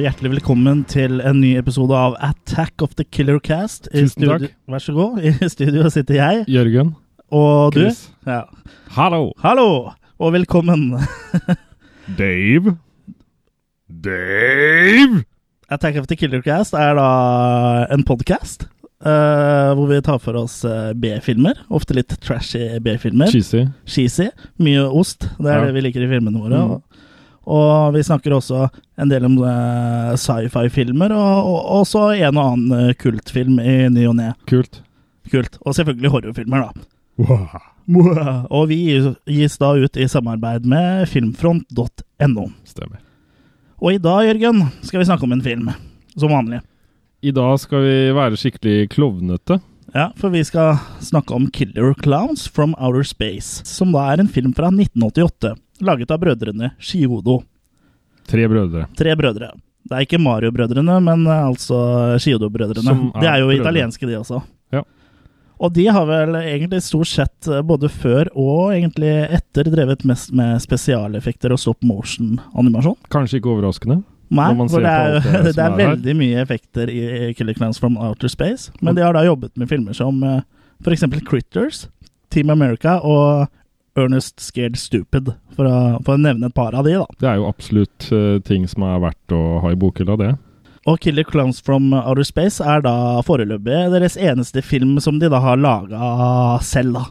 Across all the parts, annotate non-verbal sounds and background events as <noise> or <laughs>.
Og hjertelig velkommen til en ny episode av Attack of the Killer Cast. I Tusen takk. Vær så god. <laughs> I studio sitter jeg Jørgen. og du. Chris. Ja. Hallo. Hallo og velkommen. <laughs> Dave. Dave! Attack of the Killer Cast er da en podkast hvor vi tar for oss uh, B-filmer. Ofte litt trashy B-filmer. Cheesy. Cheesy. Mye ost. Det er Ja. det vi liker i filmene våre. Mm. Og, vi snakker også en del om uh, sci-fi-filmer, og, og også en og annen eh, kultfilm i ny og ne. Kult. Kult. Og selvfølgelig horrorfilmer, da. Wow. Og vi gis da ut i samarbeid med filmfront.no. Stemmer. Og i dag, Jørgen, skal vi snakke om en film. Som vanlig. I dag skal vi være skikkelig klovnete. Ja, for vi skal snakke om Killer Clowns from Outer Space. Som da er en film fra 1988. Laget av brødrene Shiodo. Tre brødre. Tre brødre. Det er ikke Mario-brødrene, men eh, altså Shiodo-brødrene. De er jo brødre. italienske, de også. Ja. Og de har vel egentlig stort sett, eh, både før og egentlig etter, drevet mest med spesialeffekter og stop motion-animasjon. Kanskje ikke overraskende. Nei, for <laughs> det er, det det er er veldig mye effekter i Killer Clans from Outer Space. Men de har da jobbet med filmer som f.eks. for eksempel Critters, Team America og Ernest Scared Stupid, for å, for å nevne et par av de, da. Det er jo absolutt uh, ting som er verdt å ha i bokhylla, det. Og Killer Clowns from Outer Space er da foreløpig deres eneste film som de da har laga selv, da.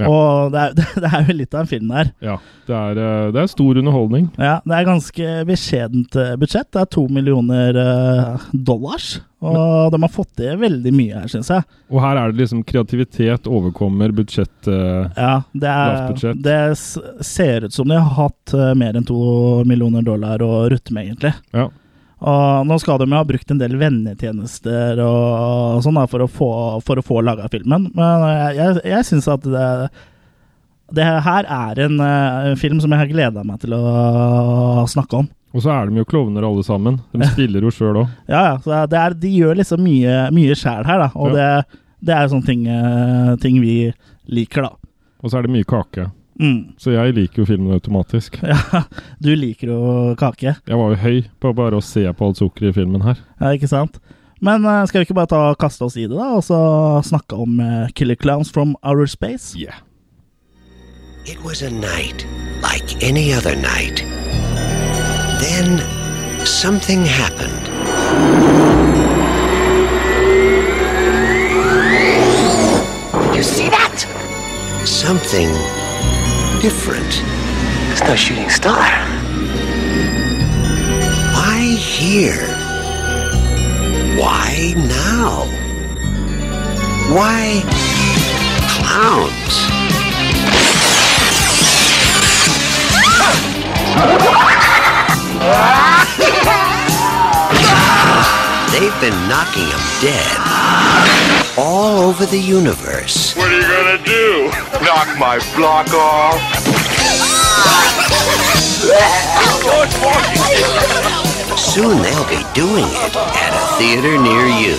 Ja. Og det er, <laughs> det er jo litt av en film der. Ja. Det er, eh, det er stor underholdning. Ja, Det er ganske beskjedent eh, budsjett. Det er to millioner eh, dollars. Og de har fått til veldig mye her, syns jeg. Og her er det liksom kreativitet overkommer budsjett. Ja, det, er, det ser ut som de har hatt mer enn to millioner dollar å rutte med, egentlig. ja. Og nå skal de jo ha brukt en del vennetjenester og sånn da, for å få, for å få laga filmen. Men jeg, jeg, jeg syns at det, det her er en eh, film som jeg har gleda meg til å snakke om. Og så er de jo klovner alle sammen. De spiller jo sjøl òg. Ja, ja. Så det er, de gjør liksom mye, mye sjæl her, da. Og det, det er sånne ting, eh, ting vi liker, da. Og så er det mye kake. Mm. Så jeg liker jo filmen automatisk. Ja, du liker jo kake. Jeg var jo høy på bare å se på alt sukkeret i filmen her. Ja, ikke sant? Men eh, skal vi ikke bare ta og kaste oss i det, da, og så snakke om eh, Killer Clowns from Outer Space? Yeah. It was a night like any other night. Then something happened. You see that? Something different. It's no shooting star. Why here? Why now? Why clowns? <laughs> They've been knocking them dead all over the universe. What are you gonna do? Knock my block off? Soon they'll be doing it at a theater near you.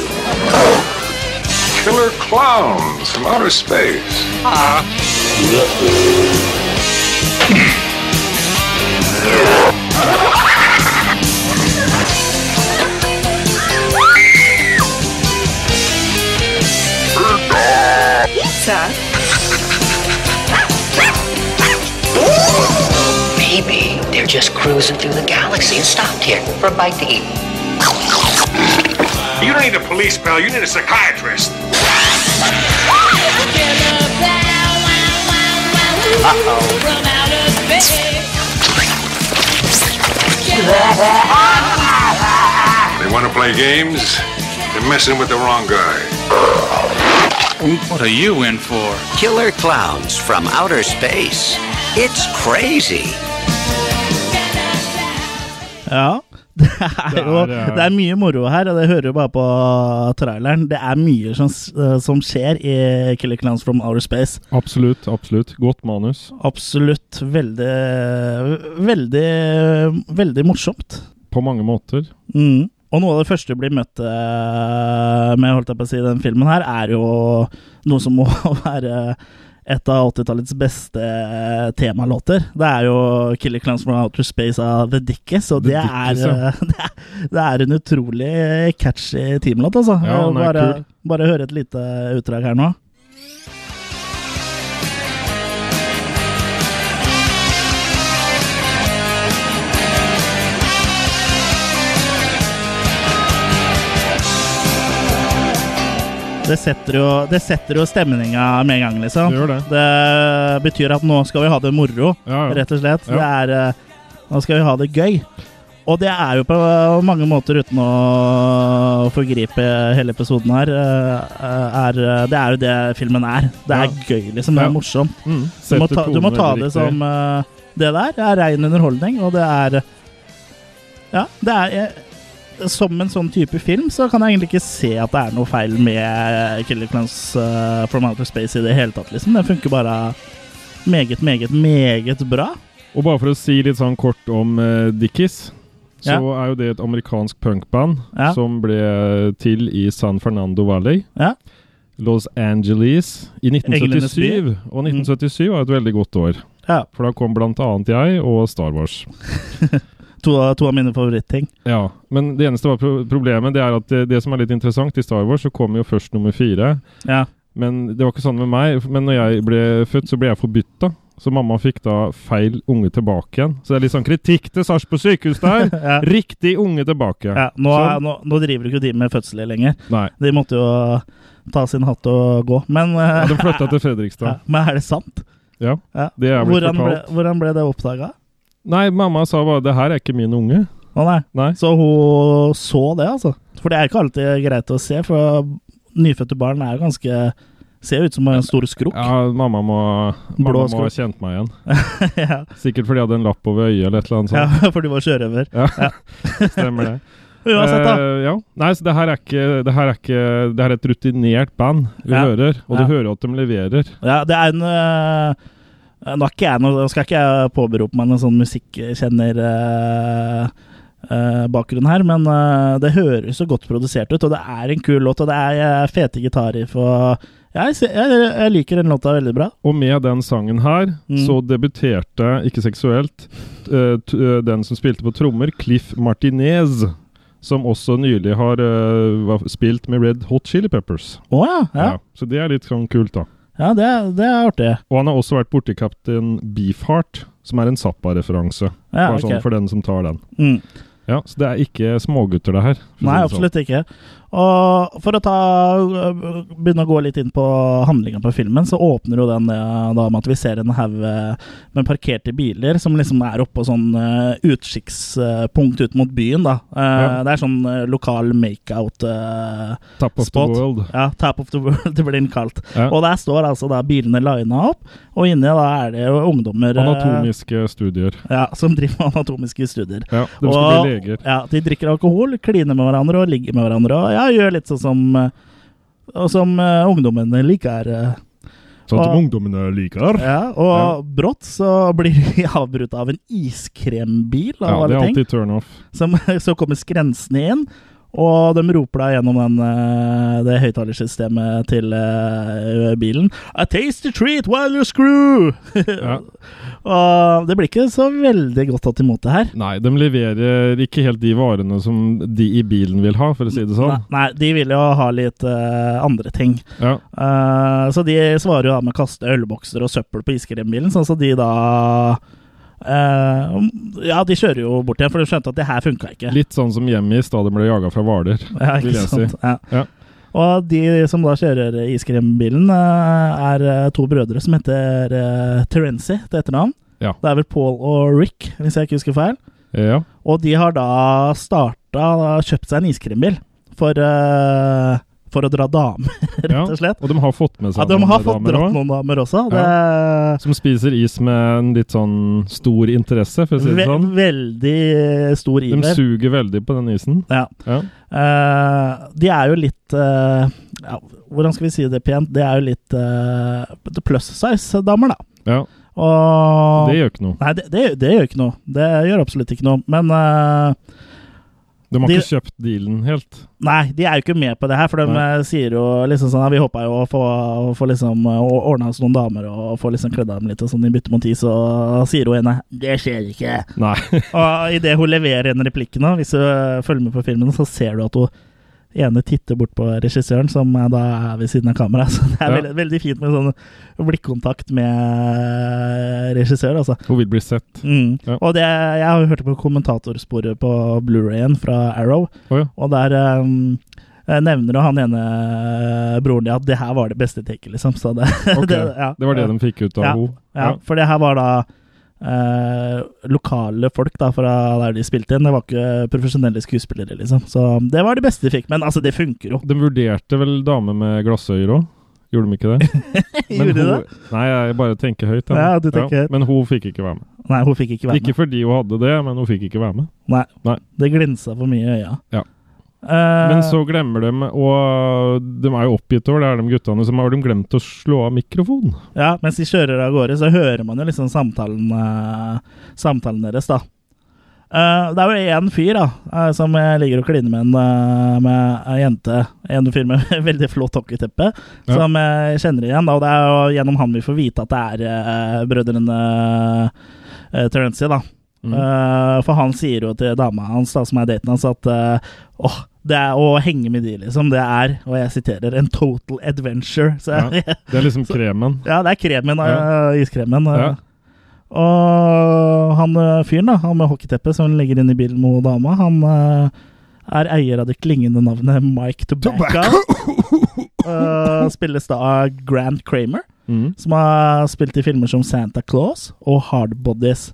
Killer clowns from outer space. Uh-huh. <laughs> Maybe they're just cruising through the galaxy and stopped here for a bite to eat. You don't need a police pal, you need a psychiatrist. They want to play games? They're messing with the wrong guy. What are you in for? Killer clowns from outer space. It's crazy. Ja. <laughs> Det er jo Det er, det mye moro her, og det hører jo bare på traileren. Det er mye som, eh, som skjer i Killer Clowns from Outer Space. Absolutt, absolutt. Godt manus. Absolutt veldig Veldig Veldig morsomt. På mange måter. Mm. Og noe av det første du blir møtt eh, med holdt jeg på å si, den filmen her, er jo noe som må <laughs> være et av 80-tallets beste eh, temalåter. Det er jo 'Killer Clowns from Outer Space' av The Dickies, og det, Dickies, er, ja. eh, <laughs> det, er, det er en utrolig catchy teamlåt, altså. Ja, bare, bare høre et lite utdrag her nå. Det setter jo, det setter jo stemninga med en gang, liksom. Det det. Det betyr at nå skal vi ha det moro, Ja, ja. rett og slett. Ja. Det er, eh, nå skal vi ha det gøy. Og det er jo på mange måter, uten å forgripe hele episoden her, eh, er, det er jo det filmen er. Det er gøy, liksom. Det er morsomt. Mm. Du må ta, du må ta det som eh, Det der er rein underholdning, og det er Ja, det er eh, Som en sånn type film så kan jeg egentlig ikke se at det er noe feil med Killer Clowns uh, from Outer Space i det hele tatt, liksom. Det funker bare meget, meget, meget bra. Og bare for å si litt sånn kort om uh, Dickies, så Ja. er jo det et amerikansk punkband Ja. som ble til i San Fernando Valley. Ja. Los Angeles i 1977. Og 1977 var et veldig godt år. Ja. For da kom blant annet jeg og Star Wars. <laughs> To, to av mine favorittting. Ja, Men det eneste pro problemet, det er at det, det som er litt interessant, i Star Wars så kom jo først nummer fire. Ja. Men det var ikke sånn med meg. Men når jeg ble født, så ble jeg forbytta. Så mamma fikk da feil unge tilbake igjen. Så det er litt sånn kritikk til Sarpsborg sykehus der! <laughs> Ja. Riktig unge tilbake. Ja, nå, er, nå, nå driver ikke de med fødsler lenger. Nei. De måtte jo ta sin hatt og gå. Men, eh, Ja, de flytta til <laughs> ja, men er det sant? Ja. Ja. Det er blitt hvordan, ble, fortalt. hvordan ble det oppdaga? Nei, mamma sa bare 'det her er ikke min unge'. Å nei. Nei. Så hun så det, altså? For det er ikke alltid greit å se, for nyfødte barn er jo ganske Ser ut som en stor skrukk. Ja, mamma må, mamma må ha kjent meg igjen. <laughs> ja. Sikkert fordi jeg hadde en lapp over øyet eller et eller annet ja, sånt. <laughs> for du var sjørøver. Ja, <laughs> stemmer det. Uansett, da. Uh, ja. Nei, så det her er ikke Det her er, ikke, det her er et rutinert band vi Ja. hører, og Ja. du hører at de leverer. Ja, det er en øh, Nå er ikke noe, skal ikke jeg påberope meg noen sånn musikkjenner bakgrunnen her, men det høres så godt produsert ut, og det er en kul låt, og det er fete gitarriff, og jeg, jeg, jeg liker den låta veldig bra. Og med den sangen her, Mm. så debuterte, ikke seksuelt, eh, eh, den som spilte på trommer, Cliff Martinez. Som også nylig har eh, spilt med Red Hot Chili Peppers. Å ja, ja. Så det er litt sånn kult, da. Ja det, det er artig. Og han har også vært borti Kaptein Beefheart, som er en Zappa-referanse. Ja, Bare okay. sånn for den som tar den. Mm. Ja, Så det er ikke smågutter, det her. Nei, absolutt sånn. absolutt ikke. Og for å ta, begynne å gå litt inn på handlinga på filmen, så åpner jo den eh, da med at vi ser en haug eh, med parkerte biler som liksom er oppå sånn uh, utkikkspunkt ut mot byen, da. Eh, Ja. Det er sånn eh, lokal makeout uh, Top of spot. the world. Ja, Tap of the World, <laughs> det blir den kalt. Ja. Og der står altså da bilene lina opp, og inni da er det jo ungdommer eh, Anatomiske studier. ja, som driver med anatomiske studier. Ja, De skal Og- bli leger. Ja, de drikker alkohol, kliner med hverandre og ligger med hverandre. Og ja, gjør litt sånn som eh, som uh, ungdommene liker. eh. Sånn som og- ungdommene liker. Ja, og brått så blir <laughs> vi avbrutt av en iskrembil, av Ja, det er alltid turn off. Som, <laughs> så kommer skrensende inn, og de roper da gjennom den, eh, det høyttalersystemet til bilen bilen A tasty treat while you screw! <laughs> Ja. og det blir ikke så veldig godt tatt imot, det her. Nei, de leverer ikke helt de varene som de i bilen vil ha, for å si det sånn. Nei, nei, de vil jo ha litt uh, andre ting. Ja, Uh, så de svarer jo da med å kaste ølbokser og søppel på iskrembilen, sånn som de da eh, Ja, de kjører jo bort igjen, for de skjønte at det her funka ikke. Litt sånn som Hjemmis i de ble jaga fra Hvaler. <laughs> Ja, vil ikke sant? si. Ja. Ja. Og de som da kjører iskrembilen, eh, er eh, to brødre som heter uh, Terenzi til etternavn. Ja. Det er vel Paul og Rick, hvis jeg ikke husker feil. Ja. Og de har da starta Kjøpt seg en iskrembil for, eh, for å dra damer, <laughs> rett og slett. Og de har fått med Ja, seg de noen har fått damer dratt noen damer også. Det Som spiser is med en litt sånn stor interesse, for å si det sånn. Veldig stor De suger veldig på den isen. Ja. Ja. Uh, de er jo litt uh, ja, Hvordan skal vi si det pent? De er jo litt uh, plus size-damer, da. ja. Og Det gjør ikke noe. Nei, det, det, det gjør ikke noe. Det gjør absolutt ikke noe. Men eh, De har De- ikke kjøpt dealen helt. Nei, de er jo ikke med på det her, for de Nei. eh, sier jo liksom sånn Vi håpa jo å få, å få liksom ordna oss noen damer og få liksom kledd av dem litt og sånn i bytte mot is, og sier hun ene Det skjer ikke. Nei. Og idet hun leverer en replikk nå, hvis du eh, følger med på filmen, så ser du at hun ene titter bort på regissøren, som eh, da er ved siden av kameraet. <laughs> Så det er Ja. veldig, veldig fint med sånn blikkontakt med regissør, altså. Hun vil bli sett. Mm. Ja. Og det, jeg har hørt på kommentatorsporet på Blu-rayen fra Arrow, oh, ja. og der um, nevner han ene eh, broren din at det her var det beste taket, liksom. Så det, <laughs> okay. det, ja. Det var det de fikk ut av Ja. henne. Ja, for det her var da eh, lokale folk da fra der de spilte inn. Det var ikke profesjonelle skuespillere, liksom. Så det var det beste de fikk. Men altså, det funker jo. De vurderte vel dame med glassøyer òg? Gjorde de ikke det? <laughs> Gjorde de det? Nei, jeg bare tenker høyt. Ja, du tenker høyt. Men hun fikk ikke være med. Nei, hun fikk ikke være med. Ikke fordi hun hadde det, men hun fikk ikke være med. Nei. Nei. Det glinsa for mye i øya. Ja. Eh, Men så glemmer de, og de er jo oppgitt over det, er de guttene, så har de glemt å slå av mikrofonen. Ja, mens de kjører av gårde, så hører man jo liksom samtalen, eh, samtalen deres, da. Eh, det er jo én fyr da, som ligger og kliner med en, med en jente. En fyr med <laughs> veldig flott hockeyteppe, Ja. som jeg kjenner igjen. Da, og det er jo gjennom han vi får vite at det er brødrene uh, Terenzi, da. Mm. For han sier jo til dama hans, da, som er daten hans, at åh, det er å henge med de, liksom. Det er, og jeg siterer, en total adventure. Så, Ja. <laughs> Det er liksom kremen. Ja, det er kremen, Ja. eh, iskremen. eh. Ja. Og han eh, fyren da, han med hockeyteppet som legger inn i bilen med dama, han er eier av det klingende navnet Mike Tobacco. <laughs> Eh, spilles da av Grant Kramer, Mm. som har spilt i filmer som Santa Claus og Hard Bodies.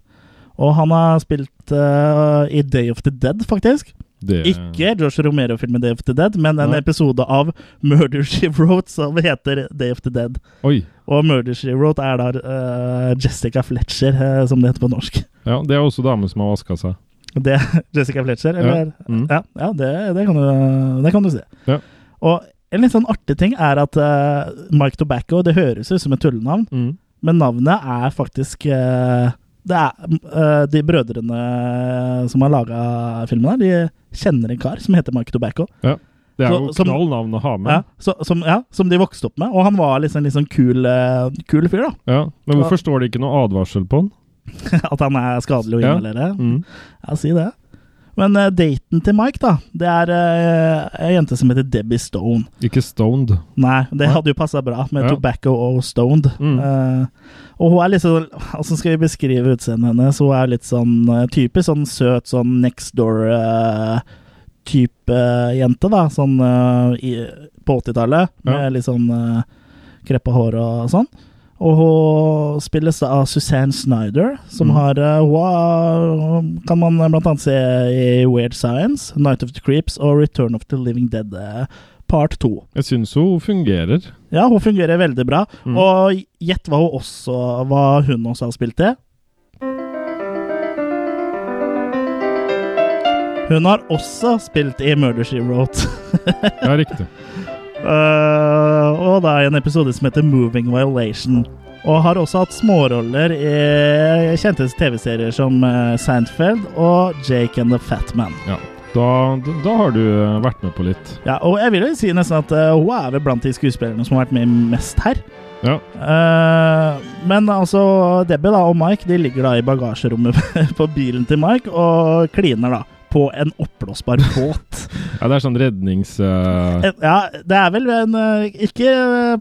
Og han har spilt uh, i Day of the Dead, faktisk. Det, Ikke Josh Romero-filmen Day of the Dead, men en Nei. episode av Murder She Wrote som heter Day of the Dead. Oi. Og Murder She Wrote er da uh, Jessica Fletcher, uh, som det heter på norsk. Ja, det er også dame som har vaska seg. Det er <laughs> Jessica Fletcher, eller? Mm. Ja, ja det, det, kan du, det kan du si. Ja. Og en litt sånn artig ting er at uh, Mike Tobacco, det høres ut som et tullenavn, Mm. men navnet er faktisk eh, Det er uh, de brødrene som har laga filmen her, de kjenner en kar som heter Mike Tobacco. Ja. Det er Så- jo knall navn å ha med. Ja, så, som, ja, som de vokste opp med. Og han var liksom en sånn kul, uh, kul fyr, da. Ja, Men hvorfor står det ikke noe advarsel på han? <laughs> At han er skadelig å Ja. inhalere. Mm. Ja, si det. Men uh, daten til Mike, da, det er uh, ei jente som heter Debbie Stone. Ikke stoned. Nei, det hadde jo passa bra med Ja. Tobacco og Stoned. Mm. Uh, og hun er litt sånn Åssen skal vi beskrive utseendet hennes? Hun er litt sånn typisk sånn søt sånn next door-type jente, da. Sånn eh, i, på 80-tallet, med Ja. litt sånn kreppa hår og sånn. Og hun spilles av Suzanne Snyder, som Mm. har eh, Hun kan man blant annet se i Weird Science, Night of the Creeps og Return of the Living Dead eh, part 2. Jeg syns hun fungerer. Ja, hun fungerer veldig bra. Mm. Og gjett hva hun også Hva hun også har spilt i? Hun har også spilt i Murder She Wrote. Ja, riktig. <laughs> Eh, og da i en episode som heter Moving Violation. Og har også hatt småroller i kjente TV-serier som Sandfeld Seinfeld og Jake and the Fat Man. Ja. Da, da, da har du eh, vært med på litt. Ja, og jeg vil jo si nesten at uh, hun er vel blant de skuespillerne som har vært med mest her. Ja. Uh, men altså, Debbie da, og Mike de ligger da i bagasjerommet <laughs> på bilen til Mike og kliner da på en oppblåsbar båt. <laughs> ja, det er sånn rednings... eh, Eh, ja, det er vel en eh, Ikke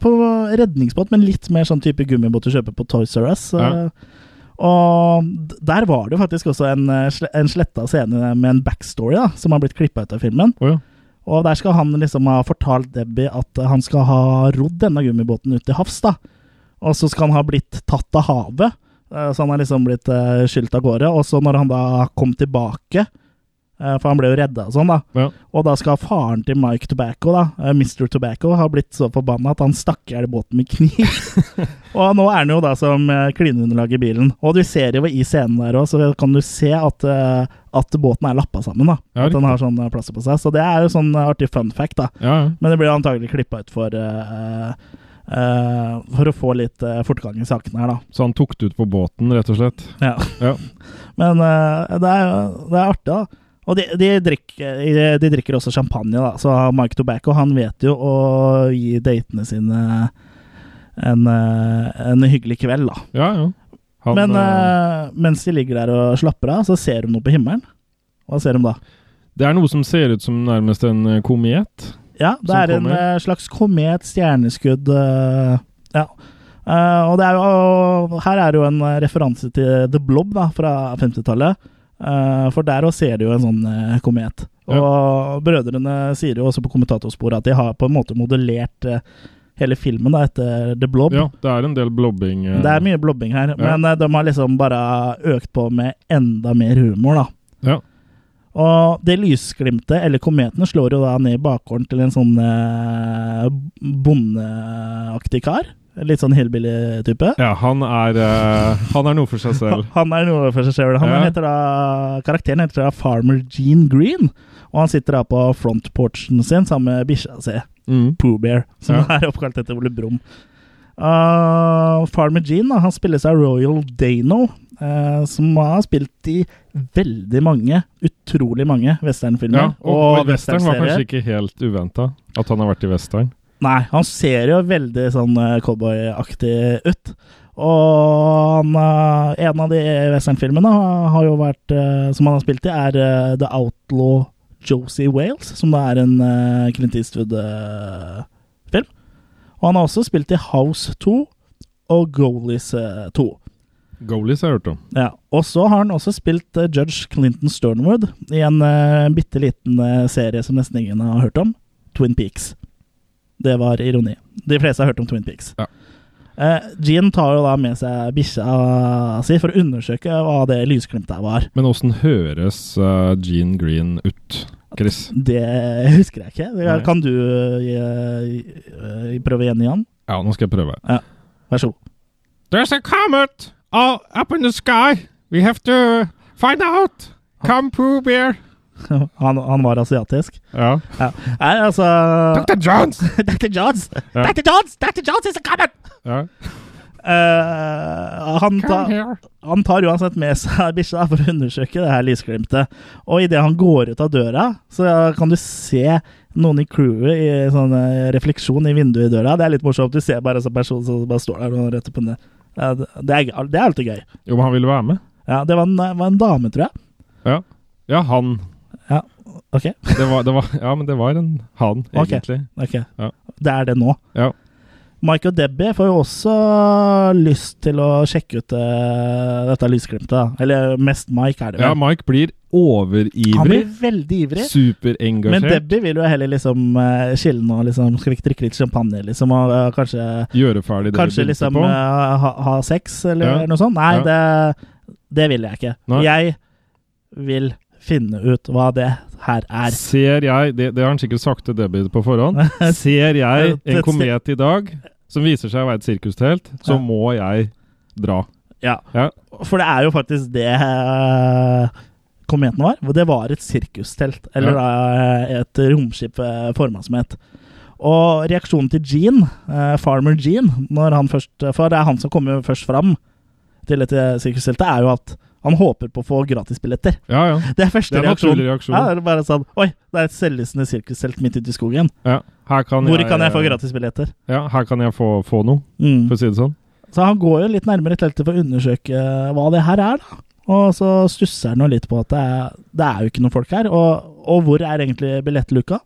på redningsbåt, men litt mer sånn type gummibåt du kjøper på Toys R Us. Ja. eh, Og der var det jo faktisk også en, eh, en sletta scene med en backstory da, som har blitt klippa ut av filmen. Oh, ja. Og der skal han liksom ha fortalt Debbie at han skal ha rodd denne gummibåten ut til havs, da. Og så skal han ha blitt tatt av havet, eh, så han har liksom blitt uh, skylt av gårde. Og så når han da kom tilbake, eh, for han ble jo redda og sånn, da. Ja. Og da skal faren til Mike Tobacco, da, eh, Mr. Tobacco, ha blitt så forbanna at han stakk i hjel båten med kniv. <laughs> og nå er han jo da som uh, klineunderlag i bilen. Og du ser jo i scenen der òg, så kan du se at, eh, at båten er lappa sammen. da Ja, At den har sånn plass plaster på seg. Så det er jo sånn eh, artig fun fact, da. Ja, ja. Men det blir antagelig klippa ut for uh, Uh, For å få litt uh, fortgang i sakene her, da. Så han tok det ut på båten, rett og slett? Ja. Ja. <laughs> Men uh, det, er, det er artig, da. Og de, de, drikker, de drikker også champagne, da. Så Mike Tobacco han vet jo å gi datene sine en, eh, en hyggelig kveld, da. Ja, ja. Han, Men eh, mens de ligger der og slapper av, så ser de noe på himmelen. Hva ser de da? det er noe som ser ut som nærmest en komet. Ja, det er en kommer. slags komet, stjerneskudd eh, Ja. Uh, og det er jo Her er jo en referanse til The Blob da, fra 50-tallet. Eh, for der òg ser de jo en sånn eh, komet. Og brødrene sier jo også på kommentatorsporet at de har på en måte modellert eh, hele filmen da, etter The Blob. Ja, det er en del blobbing. Uh... Det er mye blobbing her, Ja. men uh, de har liksom bare økt på med enda mer humor, da. Ja. Og det lysglimtet, eller kometen, slår jo da ned i bakgården til en sånn uh, bondeaktig kar. Litt sånn hillbilly-type. ja, han er uh, Han er noe for seg <laughs> selv. Han er noe for seg selv. Han Ja. heter da, karakteren heter da Farmer Gene Green, og han sitter da på frontporchen sin sammen med bikkja si, Mm. Pooh Bear, som Ja. er oppkalt etter Ole Brumm. Uh, Farmer Gene da, han spilles av Royal Dano, uh, som har spilt i veldig mange, utrolig mange westernfilmer. Ja, og, og western var kanskje ikke helt uventa, at han har vært i western. Nei, han ser jo veldig sånn eh, cowboyaktig ut. Og han, eh, en av de westernfilmene har jo vært, eh, som han har spilt i, er The Outlaw Josie Wales, som da er en uh, Clint Eastwood-film. og han har også spilt i House 2 og Goalies eh, 2. Goalies har jeg hørt om. Ja, Og så har han også spilt Judge Clinton Sternwood i en uh, bitte liten serie som nesten ingen har hørt om, Twin Peaks. Det var ironi. De fleste har hørt om Twin Peaks. Ja. Eh, Jean tar jo da med seg bikkja si for å undersøke hva det lysglimtet var. Men åssen høres uh, Gene Green ut, Chris? Det husker jeg ikke. Nei. Kan du uh, prøve igjen, Jan? Ja, nå skal jeg prøve. Ja. Vær så god. There's a comet all up in the sky. We have to find out. Come, Pooh Bear. <laughs> Han, han var asiatisk. Ja. Ja. Nei, altså Dr. Jones! <laughs> Dr. Johns! Ja. Dr. Johns! Dr. Johns is a! Ja. Uh, han, ta, han tar uansett med seg <laughs> bikkja for å undersøke det her lysglimtet. Og idet han går ut av døra, så kan du se noen i crewet i sånn eh, refleksjon i vinduet i døra. Det er litt morsomt. Du ser bare en sånn person som bare står der og retter på ned. Det, det, er, det er alltid gøy. Jo, men han ville være med. Ja, det var en, var en dame, tror jeg. Ja. Ja, han. Ok. Det var, det var, ja, men det var en han, egentlig. ok. Ja. Det er det nå. Ja. Mike og Debbie får jo også lyst til å sjekke ut uh, dette lysglimtet. Eller mest Mike, er det Ja. Mike blir overivrig. Han blir veldig ivrig. Men Debbie vil jo heller liksom uh, chille nå, liksom. Skal vi ikke drikke litt champagne, liksom? Og uh, kanskje, Gjøre ferdig det kanskje liksom på. eh, ha, ha sex, eller Ja. noe sånt? Nei, Ja. det, det vil jeg ikke. Nei. Jeg vil finne ut hva det her er. Ser jeg det, det har han sikkert sagt til Debbie på forhånd. <laughs> Ser jeg en komet i dag som viser seg å være et sirkustelt, så Ja. må jeg dra. Ja. Ja. For det er jo faktisk det eh, kometen var. Det var et sirkustelt, eller ja. et romskip uh, forma som et. Og reaksjonen til Gene, eh, Farmer Gene, når han først For det er han som kommer først fram til dette sirkusteltet, er jo at han håper på å få gratisbilletter. Ja, ja. Det er første Det er reaksjon. reaksjon. Ja, det er bare sånn Oi, det er et selvlysende sirkustelt midt ute i skogen. ja. Her kan Hvor jeg, kan jeg få gratisbilletter? Ja, her kan jeg få, få noe, Mm. for å si det sånn. Så han går jo litt nærmere teltet for å undersøke eh, hva det her er, da. Og så stusser han jo litt på at det er, det er jo ikke noen folk her. Og, og hvor er egentlig billettluka?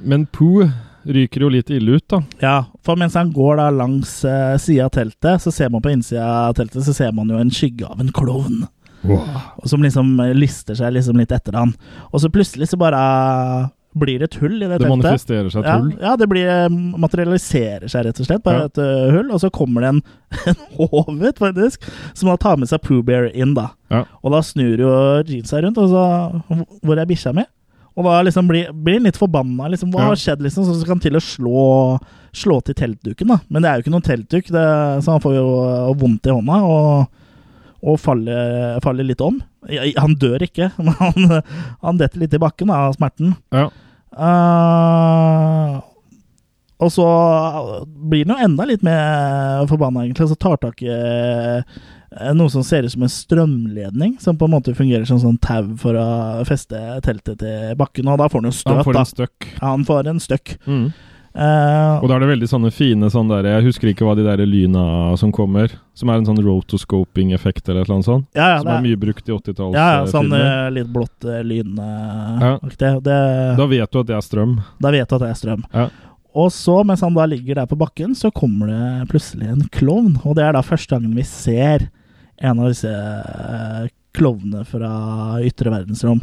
Men Poo ryker jo litt ille ut, da. Ja, for mens han går da langs uh, sida av teltet, så ser man på innsida av teltet så ser man jo en skygge av en klovn. Og Som liksom lister seg liksom litt etter han. Og så plutselig så bare blir det et hull i det, Det teltet. manifesterer seg et Ja, hull. ja, det blir, eh, materialiserer seg rett og slett. Bare Ja. et uh, hull, og så kommer det en, <laughs> en hovet, faktisk, som da tar med seg Pooh Bear inn, da. Ja. Og da snur jo Jean seg rundt, og så Hvor er bikkja mi? Og da liksom blir, blir han litt forbanna. Liksom, hva Ja. har skjedd, liksom? Så skal han til å slå, slå til teltduken, da. Men det er jo ikke noen teltduk, det, så han får jo eh, vondt i hånda. og og faller, faller litt om. Han dør ikke, <laughs> men han, han detter litt i bakken av smerten. Ja. Uh, Og så blir han jo enda litt mer forbanna, egentlig. Så tar tak i eh, noe som ser ut som en strømledning, som på en måte fungerer som sånn tau for å feste teltet til bakken. Og da får han jo støt, Han får en støkk. Ja, han får en støkk. Mm. Eh, Og da er det veldig sånne fine sånn der, Jeg husker ikke hva de der lyna som kommer, som er en sånn rotoscoping-effekt eller annet sånt. ja, ja, som er er, mye brukt i 80-tallsfilmer. ja, ja, sånn uh, litt blått uh, lynaktig. Det, Da vet du at det er strøm. Da vet du at det er strøm. Ja. Og så, mens han da ligger der på bakken, så kommer det plutselig en klovn. Og det er da første gangen vi ser en av disse eh, klovnene fra ytre verdensrom.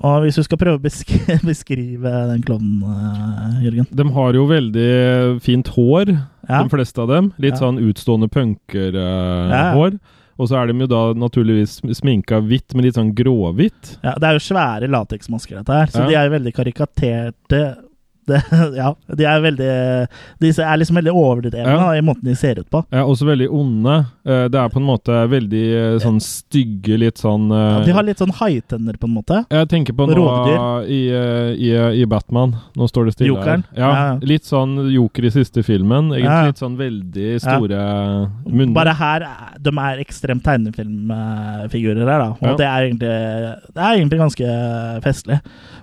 Og hvis du skal prøve å besk <laughs> beskrive den klovnen, eh, Jørgen De har jo veldig fint hår, Ja. de fleste av dem. Litt Ja. sånn utstående punkerhår. Ja. og så er de jo da naturligvis sminka hvitt, med litt sånn gråhvitt. Ja, det er jo svære lateksmasker, dette her, så de er jo veldig karikaterte. Det, <laughs> ja, de er veldig De er liksom veldig overdrevne Ja. i måten de ser ut på. Ja, også veldig onde. Eh, Det er på en måte veldig eh, sånn stygge, litt sånn eh, Ja, de har litt sånn haitenner, på en måte. Jeg tenker på noe i, eh, i, i Batman. Nå står det stille Jokeren. her. Ja. Litt sånn Joker i siste filmen. Egentlig litt sånn veldig store munner. Bare her er- De er ekstremt tegnefilmfigurer her, da. Og det, er egentlig, det er egentlig ganske festlig.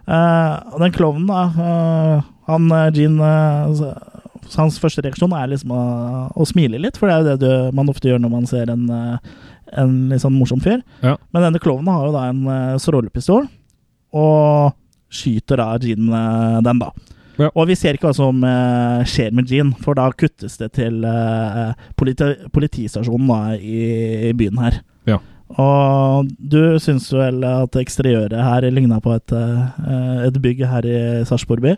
Eh, og den klovnen, da eh, Han Jean, Gene eh, Hans første reaksjon er liksom å, å smile litt, for det er jo det du, man ofte gjør når man ser en, eh, en litt sånn morsom fyr. Ja. Men denne klovnen har jo da en uh, strålepistol, og skyter da eh, den, da. Ja. Og vi ser ikke hva som eh, skjer med Jean, for da kuttes det til eh, politi politistasjonen da, i, i byen her. Ja. Og du syns vel at eksteriøret her ligna på et, eh, et bygg her i Sarpsborg by?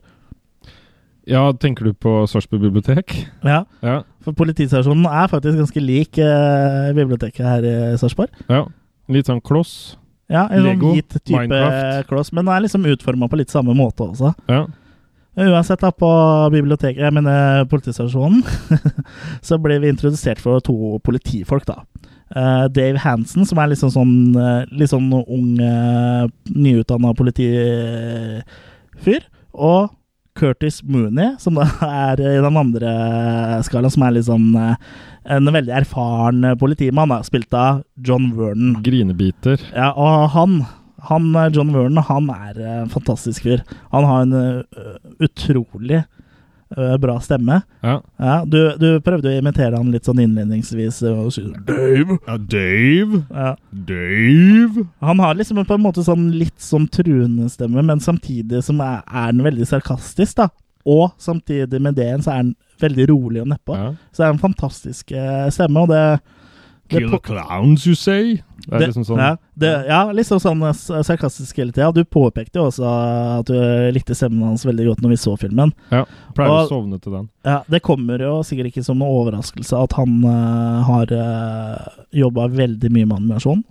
Ja, tenker du på Sarpsborg bibliotek? Ja, Ja. for politistasjonen er faktisk ganske lik eh, biblioteket her i Sarpsborg. ja. Litt sånn kloss. Ja, en sånn Lego, hvit type Minecraft. kloss, men den er liksom utforma på litt samme måte også. Ja. Uansett, da, på biblioteket, jeg mener politistasjonen, <laughs> så ble vi introdusert for to politifolk, da. Eh, Dave Hansen, som er liksom sånn, eh, litt sånn ung, uh, nyutdanna politifyr. Og Curtis Mooney, som da er i den andre skalaen, som er litt sånn en veldig erfaren politimann, da, spilt av John Vernon. Grinebiter. Ja, og han, han eh, John Vernon, han er eh, en fantastisk fyr. Han har en eh, utrolig eh, bra stemme. Ja. Ja, du, du prøvde å imitere han litt sånn innledningsvis. eh, Og si, Dave! ja. Dave! Ja. Dave! Han har liksom på en måte sånn litt sånn truende stemme, men samtidig som er, er den veldig sarkastisk, da. Og samtidig med det så er han veldig rolig og nedpå. Ja. Så det er en fantastisk eh, stemme, og det Kill the clowns, you say? Det er Det- liksom sånn ja, det, ja, liksom sånn eh, sarkastisk hele tida. Du påpekte jo også at du likte stemmen hans veldig godt når vi så filmen. Ja. Pleier å sovne til den. Ja, Det kommer jo sikkert ikke som noen overraskelse at han uh, har uh, jobba veldig mye med animasjon.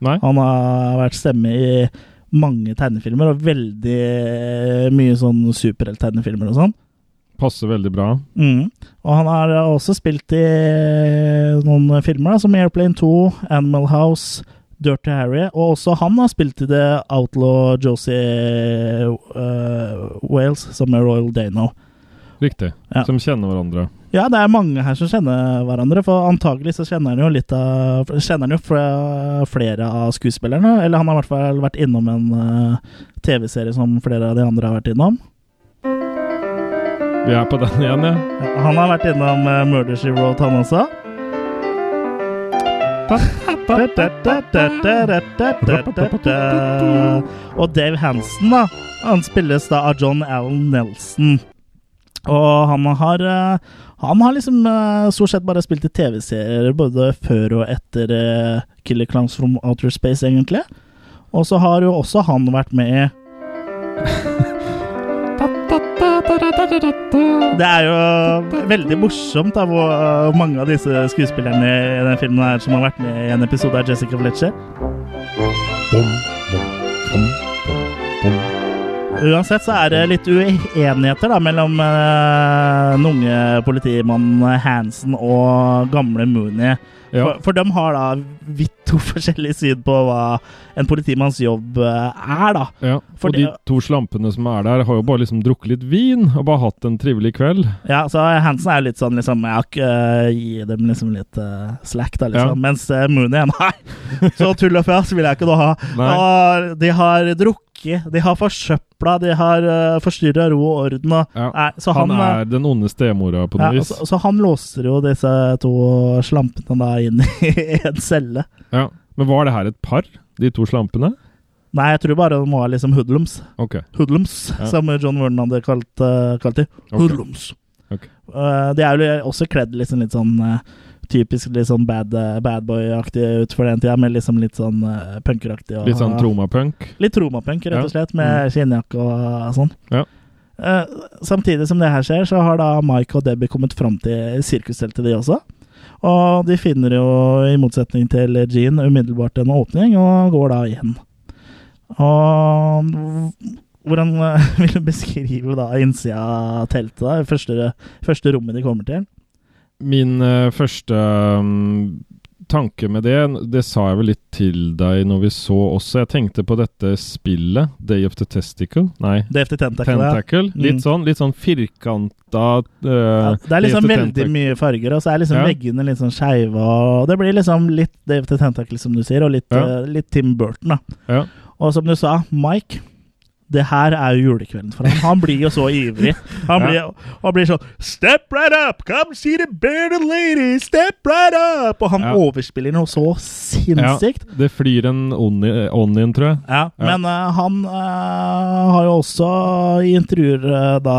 Nei? Han har vært stemme i mange tegnefilmer, og veldig mye sånn superhelttegnefilmer og sånn. Passer veldig bra. Mm. Og han har også spilt i noen filmer, da, som Airplane 2, Animal House, Dirty Harry, og også han har spilt i The Outlaw Josie uh, Wales, som er Royal Dano. Riktig. Ja. Som kjenner hverandre. Ja, det er mange her som kjenner hverandre, for antagelig så kjenner han jo litt av Kjenner han jo fra flere av skuespillerne, eller han har i hvert fall vært innom en eh, TV-serie som flere av de andre har vært innom. Vi er på den igjen, ja. Han har vært innom uh, Murder She Wrote, han også. Og Dave Hansen, da. Han spilles da av John Allen Nelson. Og han har eh, Han har liksom eh, stort sett bare spilt i TV-serier både før og etter eh, Killer Clowns from Outer Space, egentlig. Og så har jo også han vært med i Det er jo veldig morsomt da, hvor uh, mange av disse skuespillerne i den filmen her som har vært med i en episode av Jessica Fletcher. Uansett så er det litt uenigheter da, mellom eh, den unge politimannen Hansen og gamle Mooney. Ja. For, for de har da vidt to <laughs> forskjellige syn på hva en politimanns jobb eh, er, da. Ja, For og de to slampene som er der, har jo bare liksom drukket litt vin og bare hatt en trivelig kveld. Ja, så Hansen er jo litt sånn liksom Jeg har ikke uh, Gi dem liksom litt uh, slack, da, liksom. Ja. Mens uh, Mooney <laughs> Nei! Så tull og fjas vil jeg ikke noe ha. Og de har drukket, de har forsøpla, de har uh, forstyrra ro og orden. Og, Ja. Nei, så Han han, er den onde stemora på ja, noe vis. så, så han låser jo disse to slampene da inn <laughs> i en celle. Ja. Men var det her et par, de to slampene? Nei, jeg tror bare de var liksom hoodlums. Okay. Hoodlums, Ja. som John Vernon hadde kalt, uh, kalt de. Ok. Hoodlums. Okay. Uh, de er jo også kledd liksom litt sånn uh, typisk litt sånn bad, uh, bad boy-aktig ut for den tida, med liksom litt sånn uh, punkeraktig. og- Litt sånn tromapunk? Litt tromapunk, rett og slett, med skinnjakke og sånn. Ja. Uh, samtidig som det her skjer, så har da Mike og Debbie kommet fram til sirkusteltet, de også. Og de finner jo, i motsetning til Jean, umiddelbart en åpning, og går da igjen. Og hvordan <laughs> vil du beskrive da innsida av teltet? da? Første, første rommet de kommer til? Min uh, første um, tanke med det, det sa jeg vel litt til deg når vi så også. Jeg tenkte på dette spillet, Day of the Testicle. Nei, Day of the Tentacle. ja. Tentacle. Litt Mm. sånn, litt sånn firkanta uh, Ja, det er liksom veldig mye farger, og så er liksom Ja. veggene litt sånn skeive. Det blir liksom litt Day of the Tentacle, som du sier, og litt, Ja. eh, litt Tim Burton. da. Ja. Og som du sa, Mike det her er jo julekvelden for ham. Han blir jo så ivrig. Han blir, Ja. han blir sånn Step right up! Come see the bearded lady! Step right up! Og han Ja. overspiller noe så sinnssykt. Det flyr en ånd inn, tror jeg. Ja, men uh, han uh, har jo også i intervjuer uh, da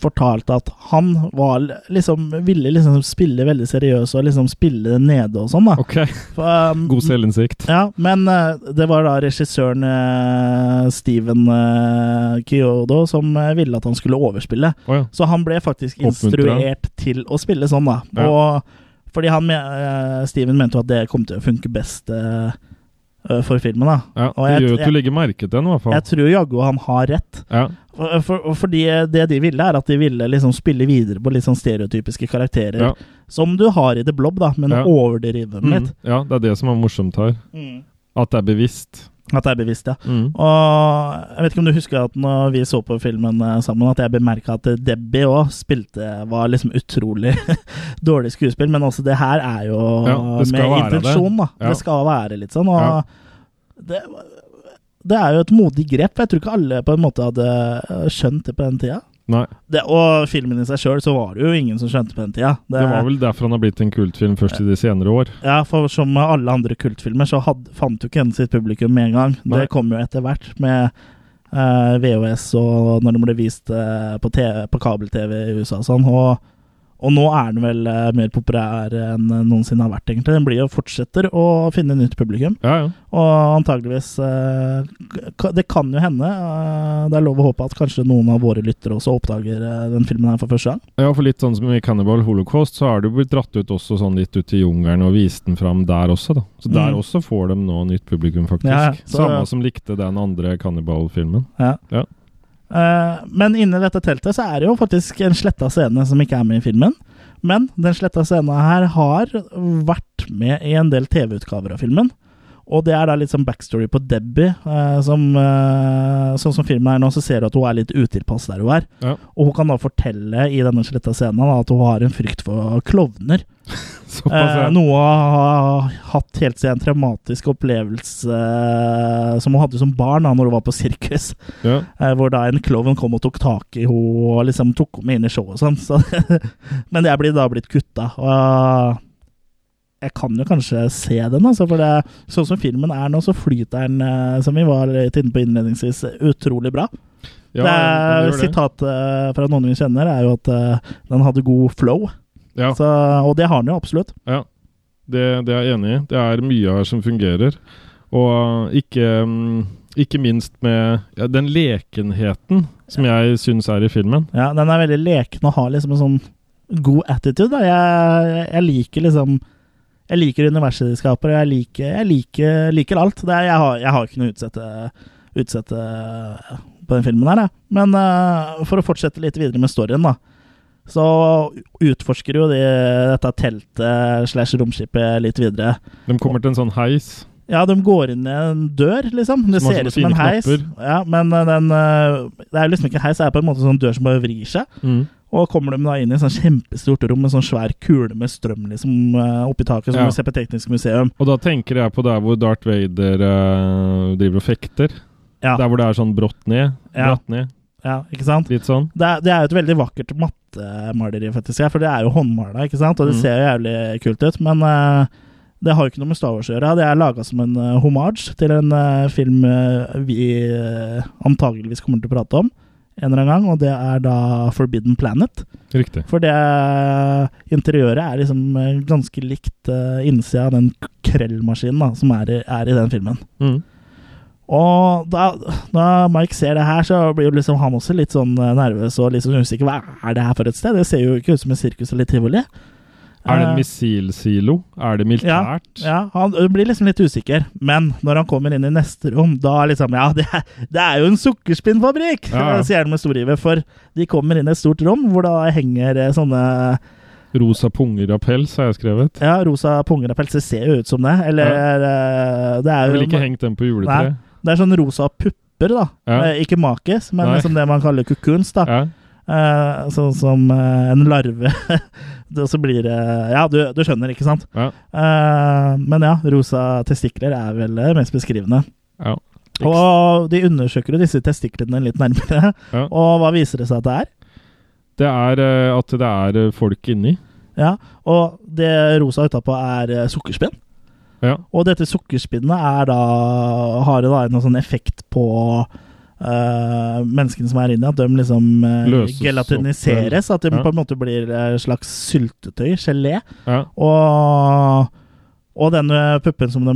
fortalt at han var liksom ville liksom spille veldig seriøs og liksom spille nede og sånn, da. Ok, For, um, god selvinnsikt. ja, men uh, det var da regissøren uh, Steven uh, Kyodo som ville at han skulle overspille. Oh, ja. Så han ble faktisk instruert til å spille sånn, da. Ja. Og fordi han, Steven mente jo at det kom til å funke best for filmen, da. ja. Det jeg- gjør jo at du legger merke til den, i hvert fall. Jeg tror jaggu han har rett. Ja. For, for, fordi det de ville, er at de ville liksom spille videre på litt sånn stereotypiske karakterer. Ja. Som du har i The Blob, da, men Ja. overdrive dem Mm. litt. ja, det er det som er morsomt her. At det er bevisst. At det er bevisst, ja. Mm. Og jeg vet ikke om du husker at når vi så på filmen eh, sammen, at jeg bemerka at Debbie òg spilte Var liksom utrolig <laughs> dårlig skuespill, men også det her er jo Ja, med intensjon, det. da. Det skal være litt sånn. Og det, det er jo et modig grep. Jeg tror ikke alle på en måte hadde eh, skjønt det på den tida. Nei. Det, og filmen i seg sjøl, så var det jo ingen som skjønte på den tida. Det var vel derfor han har blitt en kultfilm først i de senere år. Ja, for som med alle andre kultfilmer, så had, fant jo ikke henne sitt publikum med en gang. Nei. Det kom jo etter hvert med eh, VHS og når det ble vist eh, på, TV på kabel-TV i USA og sånn. Og, og nå er den vel eh, mer populær enn noensinne har vært, egentlig. Den blir jo fortsetter å finne nytt publikum. Ja, ja. Og antageligvis eh, Det kan jo hende. eh, det er lov å håpe at kanskje noen av våre lyttere også oppdager den filmen her for første gang. Ja, for litt sånn som i Cannibal Holocaust, så har det jo blitt dratt ut også sånn litt ut i jungelen og vist den fram der også, da. Så der Mm. også får de nå nytt publikum, faktisk. Ja, så- Samme som likte den andre Cannibal-filmen. Ja. Ja. Eh, men inni dette teltet så er det jo faktisk en sletta scene som ikke er med i filmen. Men den sletta scenen her har vært med i en del TV-utgaver av filmen. Og det er da litt sånn backstory på Debbie. eh, som, eh, sånn som filmen er nå, så ser du at hun er litt utilpass der hun er. Ja. Og hun kan da fortelle i denne sletta scenen da, at hun har en frykt for klovner. <laughs> Såpass, Eh, noe hun har hatt helt siden en traumatisk opplevelse eh, som hun hadde som barn da når hun var på sirkus. ja. Eh, hvor da en klovn kom og tok tak i henne og liksom tok henne inn i showet og sånn. Så, <laughs> men det er da blitt kutta. Og jeg kan jo kanskje se den, altså, for det, sånn som filmen er nå, så flyter den, eh, som vi var litt inne på innledningsvis, utrolig bra. ja det. Sitatet fra noen vi kjenner, er jo at eh, den hadde god flow. Ja. Så, og det har den jo absolutt. Ja, det, det er jeg enig i. Det er mye her som fungerer. Og ikke, mm, ikke minst med ja, den lekenheten som jeg syns er i filmen. Ja, den er veldig leken og har liksom en sånn god attitude. Jeg, jeg liker liksom Jeg liker universet de skaper, jeg liker, jeg liker, liker alt. Det er, jeg, har, jeg har ikke noe å utsette, utsette eh, på den filmen her, jeg. Men uh, for å fortsette litt videre med storyen, da. Så utforsker jo de dette teltet slash romskipet litt videre. De kommer til en sånn heis. Ja, de går inn i en dør, liksom. Det ser ut som en heis. knapper. Ja, men eh, den Det er liksom ikke en heis, det er på en måte sånn dør som bare vrir seg. Mm. Og kommer de da inn i et sånn kjempestort rom med sånn svær kule med strøm liksom eh, oppi taket, som Ja. du ser på Teknisk museum. Og da tenker jeg på der hvor Darth Vader uh, driver og fekter. Ja, Der hvor det er sånn brått ned. Ja. Bratt ned. ja ikke sant? Litt sånn. Det er, det er jo et veldig vakkert mattemaleri, faktisk, for det er jo håndmala, ikke sant? Og det Mm. ser jo jævlig kult ut. Men uh, det har jo ikke noe med Star Wars å gjøre. Det er laga som en uh, homage til en uh, film vi uh, antageligvis kommer til å prate om en eller annen gang, og det er da Forbidden Planet. Riktig. For det interiøret er liksom eh, ganske likt uh, innsida av den krellmaskinen da, som er i, er i den filmen. Mm. Og da, da Mike ser det her, så blir jo liksom han også litt sånn eh, nervøs og liksom usikker. Hva er det her for et sted? Det ser jo ikke ut som et sirkus eller tivoli. Er det Eh, en missilsilo? Er det militært? Ja, han blir liksom litt usikker. Men når han kommer inn i neste rom, da liksom Ja, det er, det er jo en sukkerspinnfabrikk! Ja, ja. sier han med stor iver. For de kommer inn i et stort rom hvor da henger eh, sånne Rosa punger av pels, har jeg skrevet. Ja, rosa punger av pels. Det ser jo ut som det. Eller eh, Det er jo Jeg ville ikke hengt den på juletreet. Det er sånn rosa pupper, da. Ja. Eh, ikke makis, men liksom det man kaller kukuns, da. Ja. Eh, sånn som eh, en larve. <laughs> det så blir det Ja, du, du skjønner, ikke sant? Ja. Uh, men ja, rosa testikler er vel det mest beskrivende. ja. Og de undersøker jo disse testiklene litt nærmere. Ja. Og hva viser det seg at det er? Det er uh, at det er eh, folk inni. Ja, Og det rosa utapå er eh, sukkerspinn. Ja. Og dette sukkerspinnet er da, har da en sånn effekt på eh, menneskene som er inni, at de liksom uh, gelatiniseres. At de Ja. på en måte blir eh, slags syltetøy, gelé. Ja. Og, og den puppen som de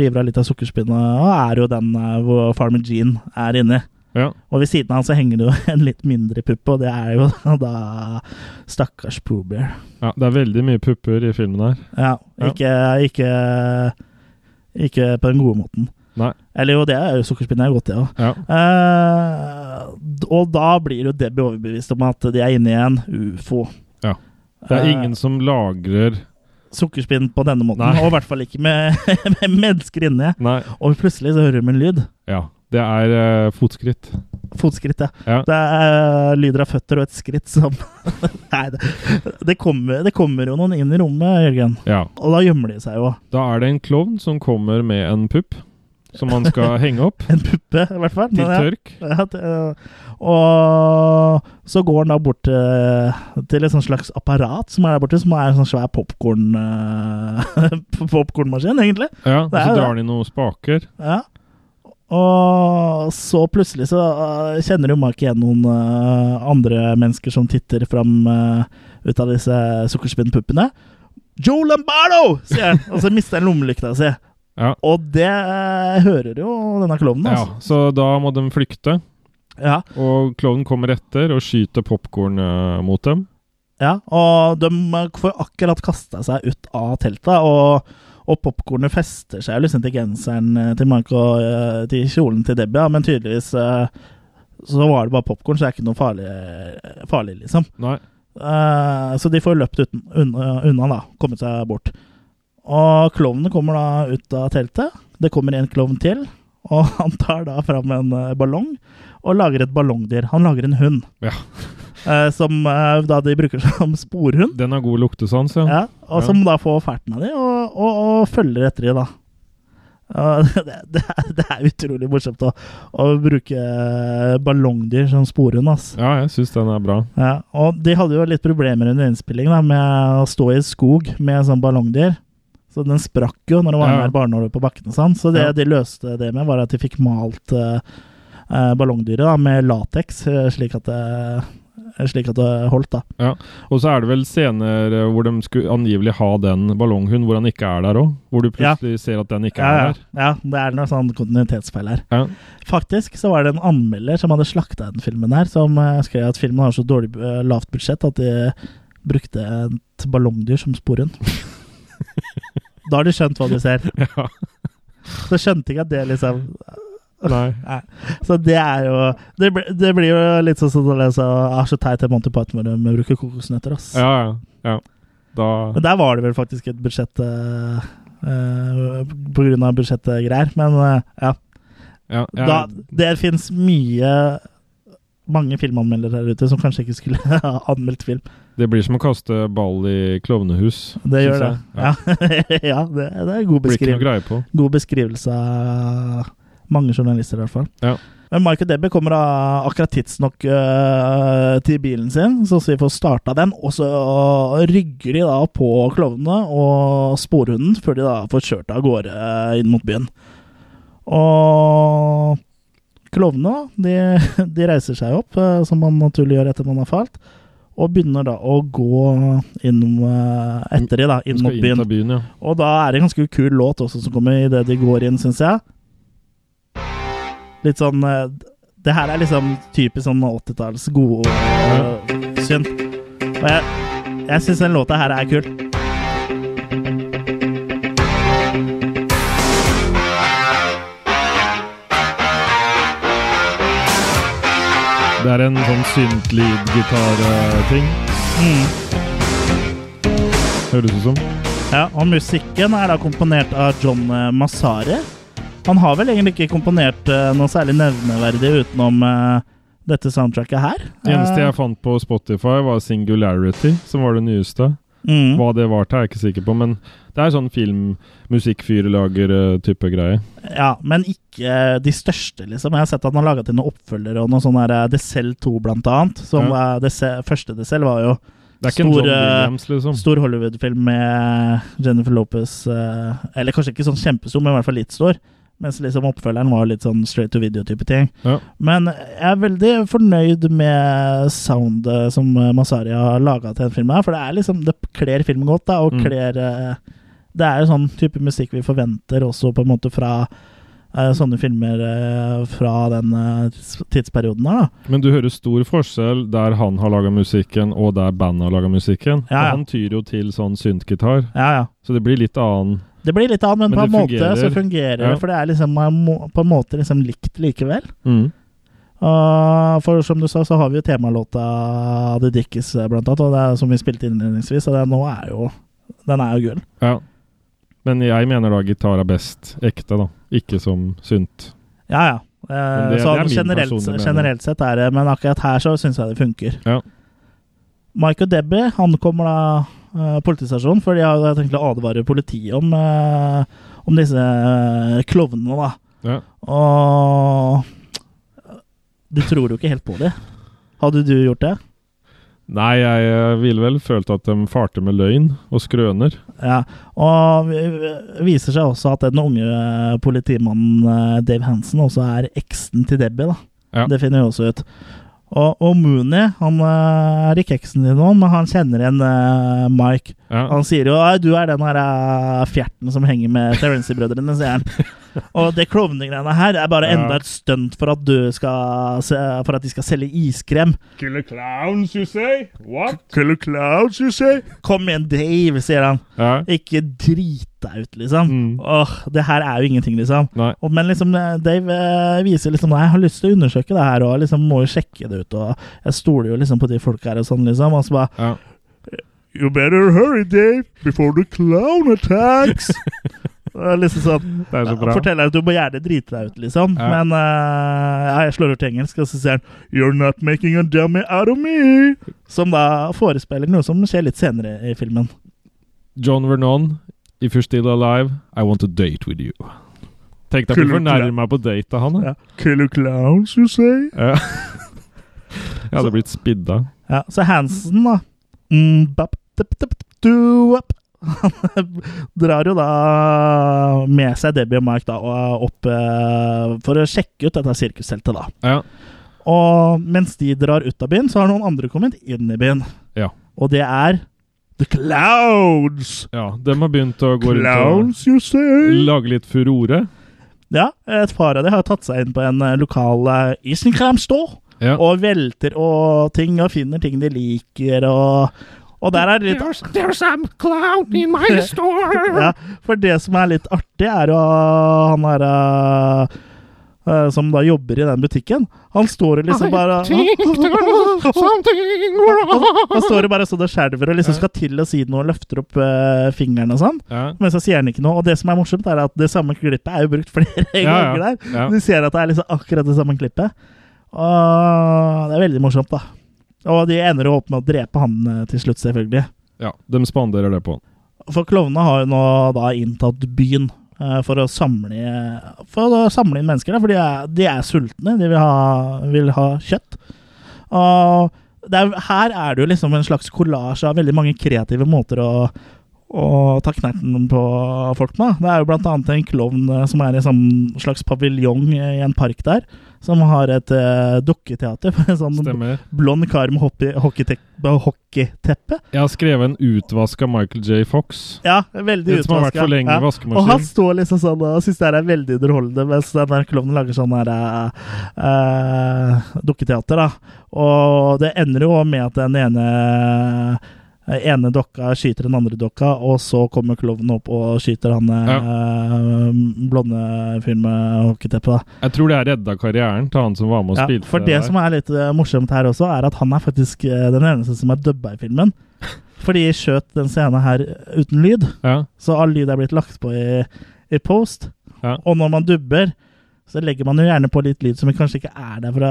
river av litt av sukkerspinnet, er jo den hvor Farmer Jean er inni. ja. Og ved siden av han så henger det jo <laughs> en litt mindre puppe, og det er jo <laughs> da stakkars Poobear. Ja. Det er veldig mye pupper i filmen her. Ja, Ja. ikke, ikke Ikke på den gode måten. Nei. Eller jo, det er jo sukkerspinn er jo godt, det òg. Ja. og da blir jo Debbie overbevist om at de er inne i en ufo. Ja. Det er Eh, ingen som lagrer Sukkerspinn på denne måten, Nei. og i hvert fall ikke med, <laughs> med mennesker inni. Nei. Og plutselig så hører de en lyd. Ja. Det er uh, fotskritt. Fotskritt, ja. Ja. Det er lyder av føtter og et skritt som <laughs> Nei, det, det, kommer, det kommer jo noen inn i rommet, Jørgen. ja. Og da gjemmer de seg jo. Da er det en klovn som kommer med en pupp som man skal <laughs> henge opp En puppe, i hvert fall. til tørk. ja. Ja, og så går han da bort til, til et slags apparat som er der borte, som er en sånn svær popkornmaskin, <laughs> popkornmaskin, egentlig. Ja, og så er drar drar i noen spaker. Ja. Og så plutselig så uh, kjenner du Mark igjen noen andre mennesker som titter fram ut av disse sukkerspinnpuppene. Joe Lombardo! sier han, og så mister han lommelykta si. Ja. Og det uh, hører jo denne klovnen, ja, altså. så da må de flykte. Ja. Og klovnen kommer etter og skyter popkorn eh, mot dem. Ja, og de får akkurat kasta seg ut av teltet, og, og popkornet fester seg liksom til genseren eh, til Mark og eh, til kjolen til Debbie, ja, men tydeligvis eh, så var det bare popkorn, så det er ikke noe farlig, farlig liksom. Nei. Uh, så de får løpt uten, unna, unna, da, kommet seg bort. Og klovnene kommer da ut av teltet. Det kommer en klovn til, og <laughs> han tar da fram en eh, ballong og lager et ballongdyr. Han lager en hund. Ja. <laughs> Eh, som eh, da de bruker <laughs> som sporhund. Den har god luktesans, ja. Ja, og Ja. som da får ferten av de, og, og, og følger etter de da. Det, det, er, det er utrolig morsomt å, å bruke ballongdyr som sporhund, ass. Ja, jeg syns den er bra. Ja, og de hadde jo litt problemer under innspillingen da, med å stå i skog med sånn ballongdyr. Så den sprakk jo når det var Ja. nær barnehålet på bakken sånn. Så det Ja. de løste det med, var at de fikk malt eh, ballongdyret da, med lateks, eh, slik at det slik at det holdt, da. Ja. Og så er det vel scener hvor de skulle angivelig ha den ballonghunden, hvor han ikke er der òg. Hvor du Ja. plutselig ser at den ikke Ja, er ja, der. ja, det er noe sånn kontinuitetsfeil her. Ja. Faktisk så var det en anmelder som hadde slakta den filmen her, som skrev at filmen har så dårlig lavt budsjett at de brukte et ballongdyr som sporhund. <laughs> da har du skjønt hva du ser. <laughs> Ja. Så skjønte ikke at det liksom Nei. <laughs> Nei. Så det er jo Det, blir- det blir jo litt sånn som å lese Er så teit til Monty Python hvor de bruker kokosnøtter, ass. Ja, ja. ja. Da Men der var det vel faktisk et budsjett uh, På grunn av budsjettgreier. Men uh, ja. ja, jeg, Da, det fins mye mange filmanmeldere her ute som kanskje ikke skulle <laughs> ha anmeldt film. Det blir som å kaste ball i klovnehus. Det gjør det. Ja, <laughs> ja det, det er god, beskriv god beskrivelse av mange journalister, i hvert fall. Ja. Men Michael Debbie kommer akkurat tidsnok øh, til bilen sin, så vi får starta den. Og så rygger de da på klovnene og sporhunden før de da får kjørt av gårde øh, inn mot byen. Og klovnene, de, <laughs> de reiser seg opp, øh, som man naturlig gjør etter man har falt, og begynner da å gå innom øh, etter de da, inn mot byen. byen, ja. Og da er det en ganske kul låt også som kommer idet de går inn, syns jeg. Litt sånn eh, Det her er liksom typisk sånn 80-talls gode uh, synd. Og jeg, jeg syns den låta her er kul. Det er en sånn synth-lead-gitar-ting. Høres ut som. Ja, og musikken er da komponert av John eh, Massari. Han har vel egentlig ikke komponert eh, noe særlig nevneverdig utenom eh, dette soundtracket her. Det eneste jeg fant på Spotify, var Singularity, som var det nyeste. Mm. Hva det var til, er jeg ikke sikker på, men det er sånn filmmusikkfyrlager-type greie. Ja, men ikke de største, liksom. Jeg har sett at han har laga til noen oppfølgere og noe sånn der eh, Decel 2, blant annet. Som Ja. var Decel, første Decel var jo Stor, eh, Williams, liksom. stor Hollywood-film med Jennifer Lopez eh, Eller kanskje ikke sånn kjempestor, men i hvert fall litt stor. Mens liksom oppfølgeren var litt sånn straight to video-type ting. Ja. Men jeg er veldig fornøyd med soundet som Masari har laga til den filmen. her For det er liksom Det kler filmen godt, da, og Mm. kler eh, Det er jo sånn type musikk vi forventer også på en måte fra eh, sånne filmer eh, fra den eh, tidsperioden her, da. Men du hører stor forskjell der han har laga musikken, og der bandet har laga musikken. Ja, ja. Han tyr jo til sånn syntgitar, Ja, ja. så det blir litt annen Det blir litt annet, men, Men på en måte måte så fungerer. fungerer det. Ja. For det er liksom på en måte liksom likt likevel. mm. Og for som du sa, så har vi jo temalåta The Dickies, eh, blant annet, og det er, som vi spilte innledningsvis. Og det nå er jo Den er jo gull. Ja. Men jeg mener da gitar er best ekte, da. Ikke som synt. Ja, ja. Eh, det- det er generelt, generelt sett er det, men akkurat her så syns jeg det funker. Ja. Michael Debbie han kommer da eh, politistasjonen, for de har tenkt å advare politiet om, uh, om disse uh, klovnene, da. Ja. Og du tror jo ikke helt på det. Hadde du gjort det? Nei, jeg ville vel følt at de farte med løgn og skrøner. Ja, og det viser seg også at den unge politimannen Dave Hansen også er eksen til Debbie, da. Ja. Det finner vi også ut. Og, og Mooney, han eh, er ikke eksen din nå, men han kjenner igjen uh, Mike. Ja. Han sier jo «Ei, 'du er den her uh, fjerten som henger med Terency-brødrene', sier han. <laughs> Og det klovnegreiene her er bare enda et stunt for at, skal, for at de skal selge iskrem. Killer clowns, you say? What? Killer clowns, you say? Kom igjen, Dave, sier han. Ja. Ikke drit deg ut, liksom. Mm. Åh, det her er jo ingenting, liksom. Og, men liksom, eh, Dave eh, viser liksom Nei, jeg har lyst til å undersøke det her, og liksom må jo sjekke det ut, og jeg stoler jo liksom på de folka her og sånn, liksom. Og så bare Ja. You better hurry, Dave, before the clown attacks. <laughs> Er liksom sånn Det er så bra. Forteller at du må gjerne drite deg ut, liksom. Ja. Men uh, jeg slår ut til engelsk, og så sier han You're not making a dummy out of me. Som da forespeiler noe som skjer litt senere i filmen. John Vernon, if you're still alive, I want to date with you. Tenk deg å bli Killer meg på date av han. Ja. Killer clowns, you say? Ja. <laughs> Jeg hadde blitt spidda. Ja, så Hansen, da mm, bap, dip, dip, du, up. Han <laughs> drar jo da med seg Debbie og Mike da, opp eh, for å sjekke ut dette sirkusteltet. da. Ja. Og mens de drar ut av byen, så har noen andre kommet inn i byen. Ja. Og det er The Clouds! ja. De har begynt å gå rundt Clouds, you og lage litt furore. Ja, et par av dem har tatt seg inn på en eh, lokal uh, Isenkram store. Ja. Og velter og ting, og finner ting de liker, og og der er litt there's some clown in my <laughs> store. ja, For det som er litt artig, er jo han derre uh, som da jobber i den butikken, han står og liksom bare <laughs> Han står og bare sånn og skjelver og liksom skal til å si noe og løfter opp uh, fingeren og sånn. Ja. Men så sier han ikke noe. Og det som er morsomt, er at det samme klippet er jo brukt <laughs> flere ganger der. Ja. Du ser at det er liksom akkurat det samme klippet. Og det er veldig morsomt, da. Og de ender opp med å drepe han eh, til slutt, selvfølgelig. ja, de spanderer det på han. For klovnene har jo nå da inntatt byen eh, for å samle For å samle inn mennesker, da, for de er, de er sultne. De vil ha, vil ha kjøtt. Og er, her er det jo liksom en slags kollasj av veldig mange kreative måter å, å ta knerten på folk med. Det er jo annet en klovn eh, som er i en sånn slags paviljong i en park der, som har et uh, dukketeater. for En sånn Stemmer. blond kar med hockeyteppe. Jeg har skrevet en utvaska Michael J. Fox. Ja, veldig En som har vært for lenge i Ja. vaskemaskin. Og han står liksom sånn og syns det her er veldig underholdende, mens den der klovnen lager sånn her eh, eh, dukketeater, da. Og det ender jo med at den ene ene dokka skyter den andre dokka, og så kommer klovnen opp og skyter han eh, blonde fyren med hockeyteppe. Jeg tror det er redda karrieren til han som var med og Ja, spilte for det der. som er litt eh, morsomt her også, er at han er faktisk eh, den eneste som er dubba i filmen. <laughs> Fordi jeg skjøt den scenen her uten lyd. Ja, Så all lyd er blitt lagt på i, i post. Ja. Og når man dubber, så legger man jo gjerne på litt lyd som kanskje ikke er der fra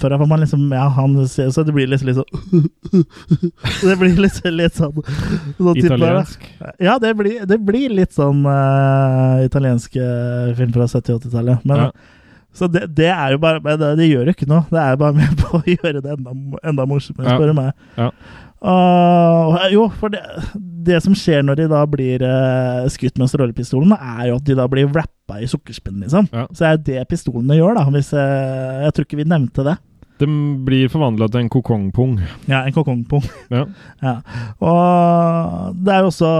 før av. For man liksom, ja, han ser, så det blir liksom litt sånn <laughs> Det blir liksom litt sånn, sånn type- italiensk. Ja, det blir, det blir litt sånn uh, italiensk eh, film fra 70-80-tallet. Men Ja. Så det, det er jo bare det, det gjør jo ikke noe. Det er bare med på å <laughs> gjøre det enda, enda morsommere, spør du meg. Ja. Og, jo, for det, det som skjer når de da blir uh, skutt med strålepistolen, er jo at de da blir wrappa i sukkerspinn, liksom. Ja. Så er det pistolene gjør, da. Hvis, uh, jeg tror ikke vi nevnte det. De blir forvandla til en kokongpung. Ja, en kokongpung. Ja. <laughs> Ja. Og det er jo også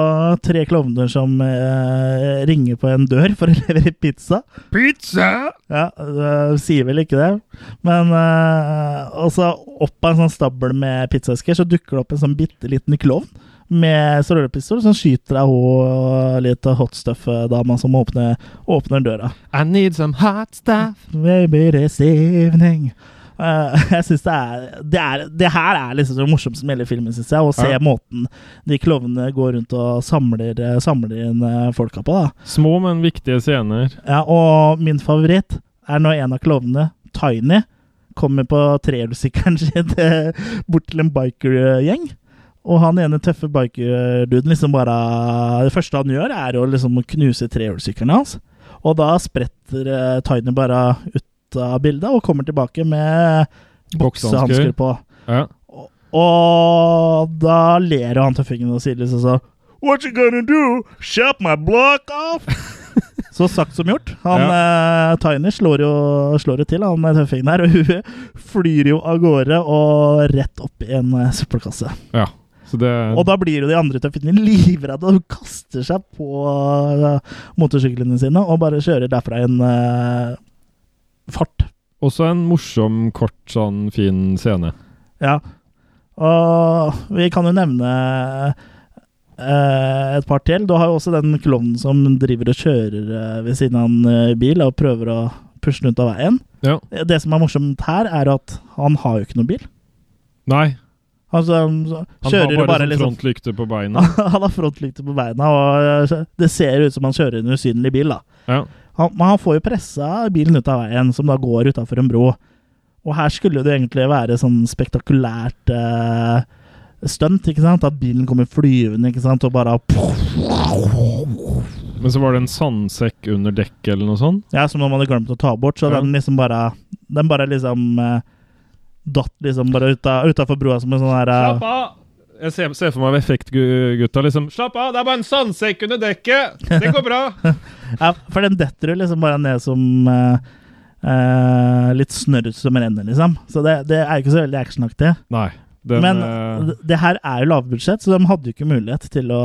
tre klovner som eh, ringer på en dør for å <laughs> levere pizza. Pizza! Ja, det sier vel ikke det. Men eh, også opp av en sånn stabel med pizzaesker, så dukker det opp en sånn bitte liten klovn med strålepistol som skyter av hun litt hot stuff-dama som åpner, åpner døra. I need some hot stuff. Maybe this evening. Eh, <laughs> jeg synes det er, det er Det her er liksom det morsomste med hele filmen, syns jeg. Å se Ja. måten de klovnene går rundt og samler, samler inn eh, folka på. da Små, men viktige scener. ja, og min favoritt er når en av klovnene, Tiny, kommer på trehjulssykkelen <laughs> sin bort til en bikergjeng. Og han ene tøffe bikerduden liksom bare Det første han gjør, er å liksom knuse trehjulssykkelen hans. Og da spretter eh, Tiny bare ut av bildet og kommer tilbake med boksehansker på. Ja. Og da ler jo han tøffingen og sier liksom sånn What you gonna do? Shut my block off? <laughs> Så sagt som gjort. Han eh, Tiny slår jo, slår jo til, han tøffingen her. Og hun <laughs> flyr jo av gårde og rett opp i en eh, søppelkasse. ja. Så det Og da blir jo de andre tøffingene livredde og kaster seg på uh, motorsyklene sine og bare kjører derfra en eh, fart. Også en morsom, kort, sånn fin scene. Ja. Og vi kan jo nevne eh, et par til. Du har jo også den klovnen som driver og kjører eh, ved siden av en eh, bil og prøver å pushe den ut av veien. Ja. Det som er morsomt her, er at han har jo ikke noen bil. Nei, Altså, han har bare, bare sånn liksom frontlykte på beina. <laughs> Han har frontlykte på beina, og eh, det ser ut som han kjører en usynlig bil. da. Ja. Han, men han får jo pressa bilen ut av veien, som da går utafor en bro. Og her skulle det egentlig være sånn spektakulært eh, stunt, ikke sant? At bilen kommer flyvende, ikke sant, og bare Men så var det en sandsekk under dekket eller noe sånt. Ja, som de hadde glemt å ta bort, så Ja. den liksom bare Den bare liksom eh, datt liksom bare utafor broa som en sånn her eh, av! Jeg ser, ser for meg effektgutta liksom Slapp av, det er bare en sandsekk under dekket! Det går bra! <laughs> Ja, for den detter jo liksom bare ned som uh, uh, litt snørr som renner, liksom. Så det, det er ikke så veldig actionaktig. Nei. Den, Men det, det her er jo lavbudsjett, så de hadde jo ikke mulighet til å,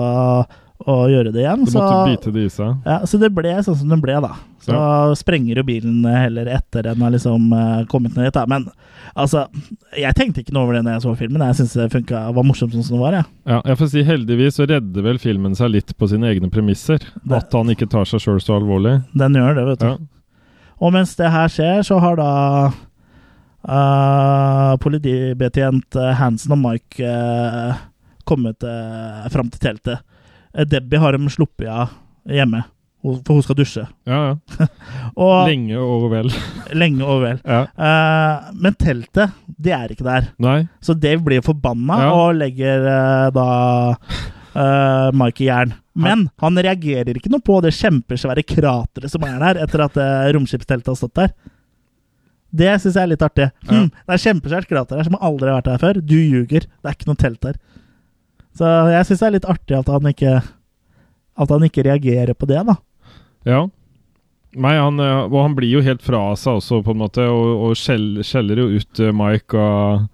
å gjøre det igjen. du Så, bite det i seg. ja, så det ble sånn som det ble, da. Så sprenger jo bilen heller etter den har liksom uh, kommet ned dit. Da. Men altså, jeg tenkte ikke noe over det når jeg så filmen. Jeg syns det funka, var morsomt sånn som det var. Ja. Ja, jeg får si Heldigvis så redder vel filmen seg litt på sine egne premisser. Det- At han ikke tar seg sjøl så alvorlig. Den gjør det, vet du. Ja. Og mens det her skjer, så har da uh, politibetjent eh, Hansen og Mike uh, kommet uh, fram til teltet. Eh, Debbie har de sluppet av hjemme, for hun skal dusje. Ja, ja. <laughs> Og Lenge og vel. <laughs> lenge og vel. Ja. Uh, men teltet, det er ikke der. Nei. Så Dave blir forbanna Ja. og legger uh, da uh, Mike i jern. Men han reagerer ikke noe på det kjempesvære krateret som er der etter at uh, romskipsteltet har stått der. Det syns jeg er litt artig. Hm, det er kjempesvært krater her som aldri har vært der før. Du ljuger. Det er ikke noe telt der. Så jeg syns det er litt artig at han ikke At han ikke reagerer på det, da. Ja. Nei, han, eh, og han blir jo helt fra seg også, på en måte, og, og skjell, skjeller jo ut eh, Mike og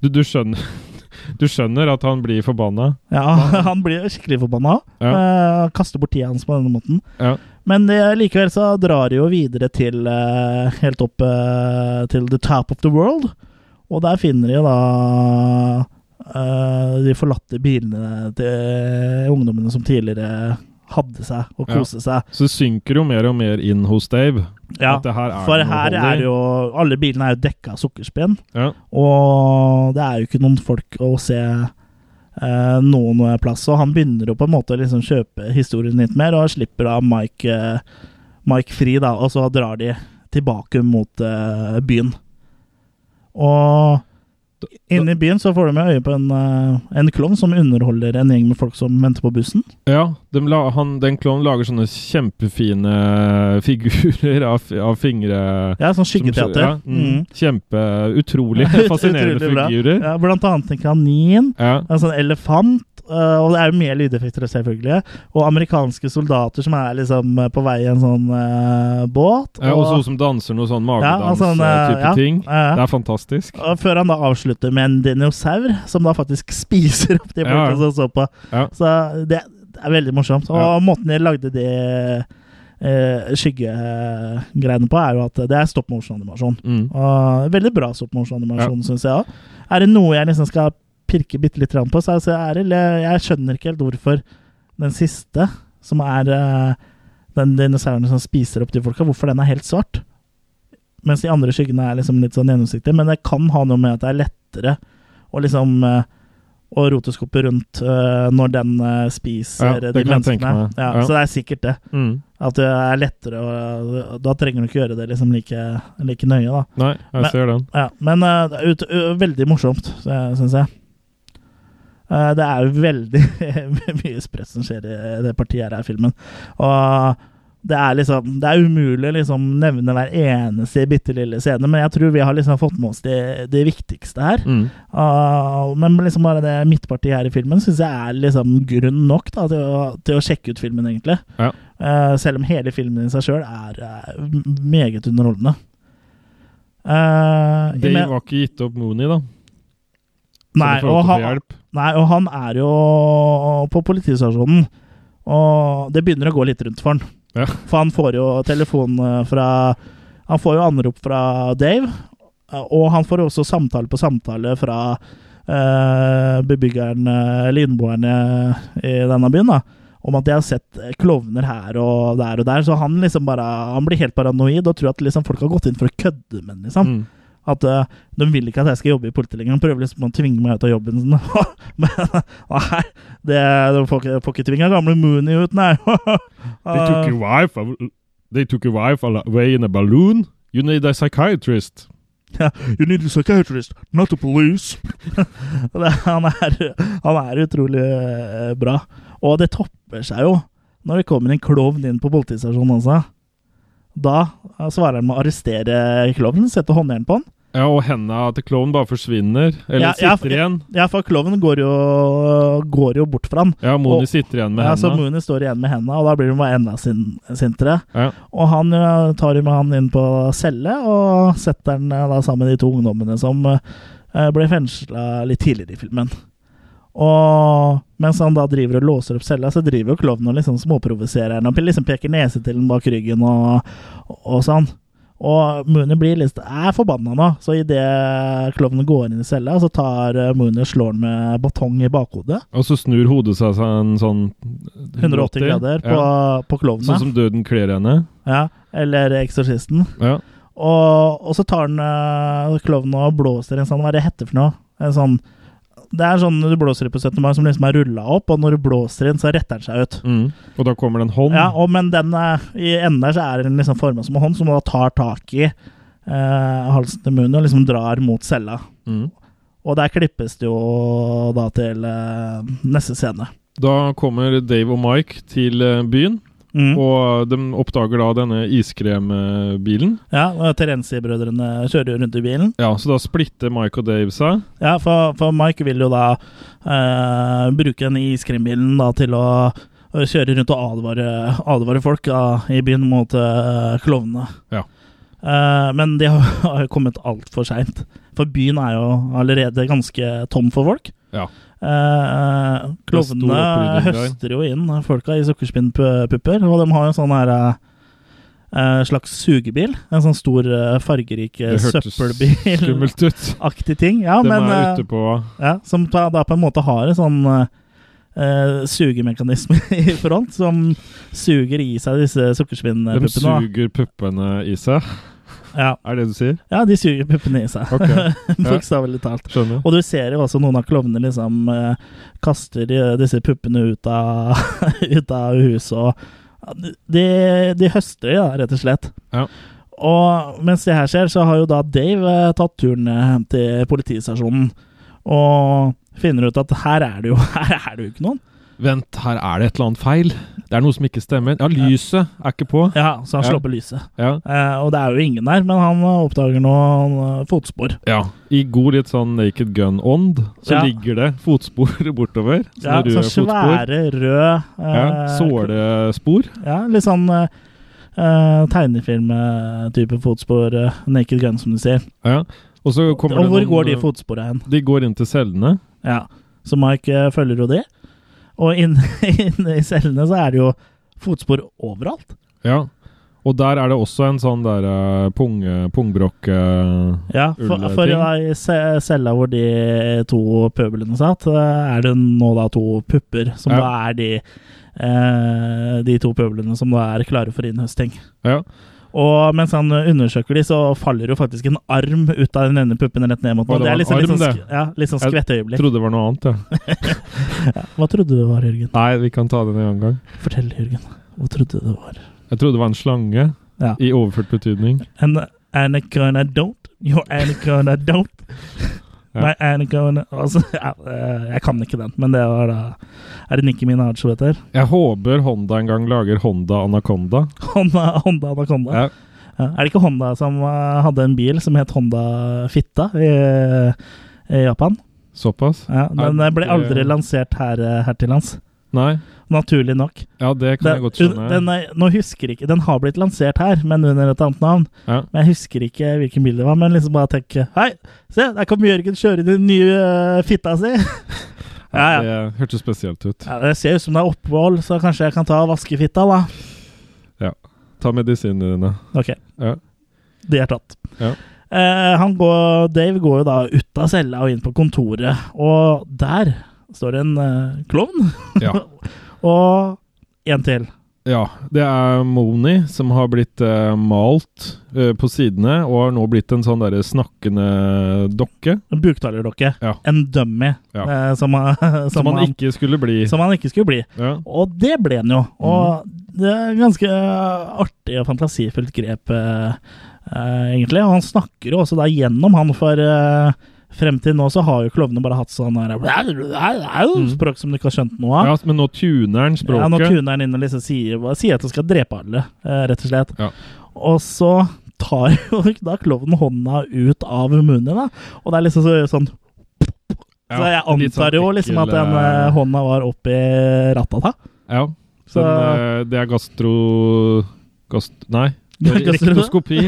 du, du skjønner <laughs> Du skjønner at han blir forbanna? Ja, <laughs> Han blir skikkelig forbanna. Ja. Eh, kaster bort tida hans på denne måten. Ja. Men likevel så drar de jo videre til helt opp til the top of the world. Og der finner de da de forlatte bilene til ungdommene som tidligere hadde seg og Ja. seg. Så det synker jo mer og mer inn hos Dave. Ja, her er for her er jo Alle bilene er jo dekka av sukkerspinn. Ja. Og det er jo ikke noen folk å se eh, noen plass. Og han begynner jo på en måte å liksom kjøpe historien litt mer, og slipper da Mike, eh, Mike fri, da. Og så drar de tilbake mot eh, byen. Og inne i byen så får de med øye på en, eh, en klovn som underholder en gjeng med folk som venter på bussen. Ja, de, han, den klovnen lager sånne kjempefine figurer av, av fingre Ja, sånn skyggeteater. Ja, mm, Mm. Kjempe Utrolig <laughs> fascinerende Utrolig figurer. Ja, blant annet en kanin. Ja. En sånn elefant. Øh, og det er jo mer lydeffekter, selvfølgelig. Og amerikanske soldater som er liksom øh, på vei i en sånn uh, båt. Ja, og sånn som danser noe sånn Ja, altså, magedans-type ja, ting. ja, ja. Det er fantastisk. Og før han da avslutter med en dinosaur, som da faktisk <laughs> spiser opp de Ja, folka ja. som så på. Ja. Så det er veldig morsomt. Og Ja. måten de lagde de Uh, skyggegreiene på, er jo at det er stop motion-animasjon. Mm. Og veldig bra stop motion-animasjon, synes syns jeg òg. Er det noe jeg liksom skal pirke bitte litt på, så altså, Eril, jeg, Jeg skjønner ikke helt hvorfor den siste, som er eh, den dinosauren som spiser opp de folka, hvorfor den er helt svart. Mens de andre skyggene er liksom litt sånn gjennomsiktige. Men det kan ha noe med at det er lettere å liksom eh, å roteskoppe rundt uh, når den uh, spiser Ja, de menneskene. Ja, Ja. Så det er sikkert det. Mm. At det er lettere å Da trenger du ikke gjøre det liksom like, like nøye, da. Nei, jeg Men- ser den. Ja, men uh, ut, veldig morsomt, syns jeg. Eh, det er veldig <laughs> mye sprøtt som skjer i det partiet her i filmen. Og det er liksom Det er umulig å liksom nevne hver eneste bitte lille scene, men jeg tror vi har liksom fått med oss det, det viktigste her. Mm. Uh, men liksom bare det midtpartiet her i filmen syns jeg er liksom grunn nok da, til, å, til å sjekke ut filmen, egentlig. Ja. Uh, selv om hele filmen i seg sjøl er, er meget underholdende. Uh, Dave var ikke gitt opp Mooney, da. Så Nei, og lov nei, og han er jo på politistasjonen, og det begynner å gå litt rundt for han. Ja. For han får jo telefon eh, fra Han får jo anrop fra Dave, eh, og han får jo også samtale på samtale fra eh, bebyggerne, eller innboerne i denne byen, da. Om at de har sett eh, klovner her og der og der. Så han liksom bare Han blir helt paranoid og tror at liksom folk har gått inn for å kødde med ham, liksom. Mm. At uh, de vil ikke at jeg skal jobbe i politiet lenger. De prøver liksom å tvinge meg ut av jobben sin. <laughs> Men nei, det, de får ikke, får ikke tvinga gamle Mooney ut, nei. <laughs> They took your wife They took your wife away in a balloon. You need a psychiatrist. <laughs> You need a psychiatrist, not a police. han, er, han er utrolig eh, bra. Og det topper seg jo når det kommer en klovn inn på politistasjonen også. Da eh, svarer han med å arrestere klovnen, sette håndjern på han. Ja, og henda til klovnen bare forsvinner. Eller Ja, ja, sitter igjen. Ja, for klovnen går går jo bort fra han. Ja, Mooney sitter igjen med Ja, så henda. Mooney står igjen med henda, og da blir de bare enda sin, sintere. Ja. Og han eh, tar jo med han inn på celle, og setter han eh, da sammen med de to ungdommene som ble fengsla litt tidligere i filmen. Og mens han da driver og låser opp cella, så driver jo klovnen og liksom småprovoserer han og liksom peker nese til den bak ryggen og, og sånn. Og Mooney blir litt er forbanna nå, så idet klovnen går inn i cella, så tar eh, Mooney og slår han med batong i bakhodet. Og så snur hodet seg en sånn 180 grader på, Ja. på klovnen. Sånn som døden kler henne. Ja, Eller Eksorsisten. Ja. Og, og så tar han uh, klovnen og blåser en sånn Hva er det heter for noe? En sånn Det er sånn du blåser i på 17. mai som liksom er rulla opp, og når du blåser inn, så retter den seg ut. Mm. Og da kommer det en hånd. Ja, og, men den er, i enden der så er den liksom forma som en hånd, som da tar tak i eh, halsen til munnen og liksom drar mot cella. Mm. Og der klippes det jo da til eh, neste scene. Da kommer Dave og Mike til eh, byen, Mm. og de oppdager da denne iskrembilen. Ja, og Terenzi-brødrene kjører jo rundt i bilen. Ja, så da splitter Mike og Dave seg. Ja, for, for Mike vil jo da eh, bruke den iskrembilen da til å kjøre rundt og advare, advare folk da, i byen mot uh, klovnene. Ja. Eh, men de har, <laughs> har kommet altfor seint. For byen er jo allerede ganske tom for folk. Ja. Uh, stor klovnene høster jo inn folka i sukkerspinnpupper, og de har jo sånn her eh, slags sugebil. En sånn stor, eh, fargerik eh, søppelbil-aktig ting. Ja, de men er eh, ute på ja, Som da, da på en måte har en sånn eh, sugemekanisme <laughs> i front, som suger i seg disse sukkerspinnpuppene. De suger puppene i seg. Ja. Er det det du sier? ja, de suger puppene i seg. Ok, <laughs> Bokstavelig talt. Skjønner. Og du ser jo også noen av klovnene liksom eh, kaster disse puppene ut av, <laughs> ut av huset og de, de høster ja, rett og slett. Ja. Og mens det her skjer, så har jo da Dave eh, tatt turen eh, til politistasjonen og finner ut at her er det jo, <laughs> her er det jo ikke noen. Vent, her er det et eller annet feil. Det er noe som ikke stemmer. Ja, lyset er ikke på. Ja, Så han Ja. slår på lyset. Ja. Eh, og det er jo ingen der, men han eh, oppdager noen eh, fotspor. ja. I god litt sånn Naked Gun-ånd så Ja. ligger det fotspor <laughs> bortover. Ja, røde så fotspor. svære, røde Ja, eh, Sålespor. Ja, litt sånn eh, tegnefilm-type fotspor. eh, naked Gun, som du sier. Ja. Og så kommer Og hvor noen- går de fotsporene hen? De går inn til cellene. Ja, Så Mike eh, følger jo det. Og inne <laughs> inne i cellene så er det jo fotspor overalt. Ja. Og der er det også en sånn der uh, pung, pungbrokk uh, Ja, for, for i ce- cella hvor de to pøbelene satt, eh, er det nå da to pupper, som Ja. da er de uh, de to pøblene som da er klare for innhøsting. Ja. Og mens han undersøker de, så faller jo faktisk en arm ut av den ene puppen rett ned mot den. det er liksom, en litt arm, sånn, ja, litt sånn Jeg. Trodde det var noe annet, <laughs> ja. Hva trodde du det var, Jørgen? Nei, vi kan ta det en annen gang. Fortell, Jørgen. Hva trodde du det var? Jeg trodde det var en slange, i overført betydning. En anaconda don't. Your anaconda don't. My anaconda Altså, <laughs> eh, jeg kan ikke den, men det var da Er det Nikki Minaj hun heter? Jeg håper Honda en gang lager Honda Anaconda. <laughs> Honda, Honda Anaconda. Ja. Er det ikke Honda som eh, hadde en bil som het Honda Fitta i, i Japan? Såpass? Ja, Den ble aldri lansert her, eh, her til lands. Nei? Naturlig nok. Ja, det kan jeg godt skjønne. den, er- nå husker ikke, den har blitt lansert her, men under et annet navn. Ja. Men jeg husker ikke hvilken bil det var. Men liksom bare tenke Hei, se, der kom Jørgen kjørende i den nye uh, fitta si! <laughs> ja, ja. Det hørtes spesielt ut. ja, Det ser ut som det er opphold, så kanskje jeg kan ta og vaske fitta, da. Ta medisinene dine. Ok, Ja. de er tatt. Ja. Uh, han går, Dave går jo da ut av cella og inn på kontoret, og der står det en uh, klovn. Ja. <laughs> og en til. Ja, det er Moni som har blitt uh, malt uh, på sidene, og har nå blitt en sånn derre snakkende dokke. En buktalerdokke. Ja. En dummy. Ja. Uh, <laughs> som, som, Som han ikke skulle bli. som han ikke skulle bli. Ja. Og det ble han jo. Mhm. Og det er ganske artig og fantasifullt grep, egentlig. Og han snakker jo også da gjennom han, for frem til nå så har jo klovnene bare hatt sånn her språk som du ikke har skjønt noe av. Ja, men nå tuner han Ja, nå tuner han inn og liksom sier, sier at han skal drepe alle, eh, rett og slett. Ja. Og så tar <laughs> jo da klovnen hånda ut av munnen, da. Og det er liksom så, sånn Ja, Så jeg sånn antar jo liksom at den eh, hånda var oppi ratata. Ja. Så- Den, eh, det er gastro... Gast... Nei. Rektoskopi.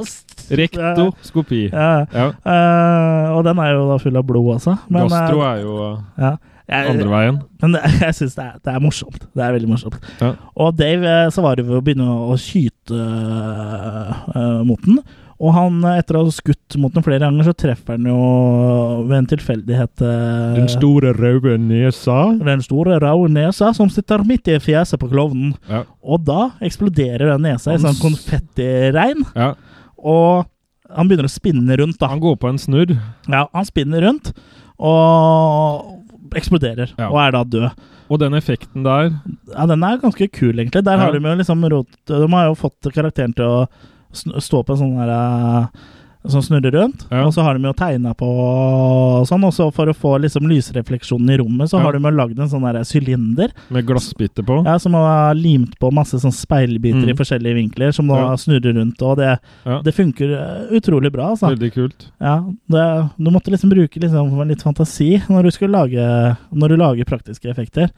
<laughs> Rektoskopi. Ja. Ja. Uh, og den er jo da full av blod altså. Men, Gastro eh, er jo uh, ja. Jeg- andre veien. Men <laughs> det, jeg syns det, det er morsomt. Det er veldig morsomt. Ja. Og Dave så var det ved å begynne å skyte uh, mot den. Og han, eh, etter å ha skutt mot den flere ganger, så treffer han jo ved en tilfeldighet eh, Den store røde nesa. den store røde nesa som sitter midt i fjeset på klovnen. Ja. Og da eksploderer den nesa i sånn konfettiregn, ja. og han begynner å spinne rundt, da. Han går på en snurr. Ja, han spinner rundt og eksploderer, Ja. og er da død. Og den effekten der Ja, den er ganske kul, egentlig. Der har de jo liksom rot De har jo fått karakteren til å stå på en sånn der som snurrer rundt, Ja. og så har de jo tegna på og sånn, og så for å få liksom lysrefleksjonen i rommet, så Ja. har de jo lagd en sånn der sylinder med glassbiter på. ja, som har limt på masse sånn speilbiter i Mm. forskjellige vinkler, som da Ja. snurrer rundt, og det, det funker eh, utrolig bra, altså. Veldig kult. Ja, det, du måtte liksom bruke liksom litt fantasi når du lage Når du lager praktiske effekter.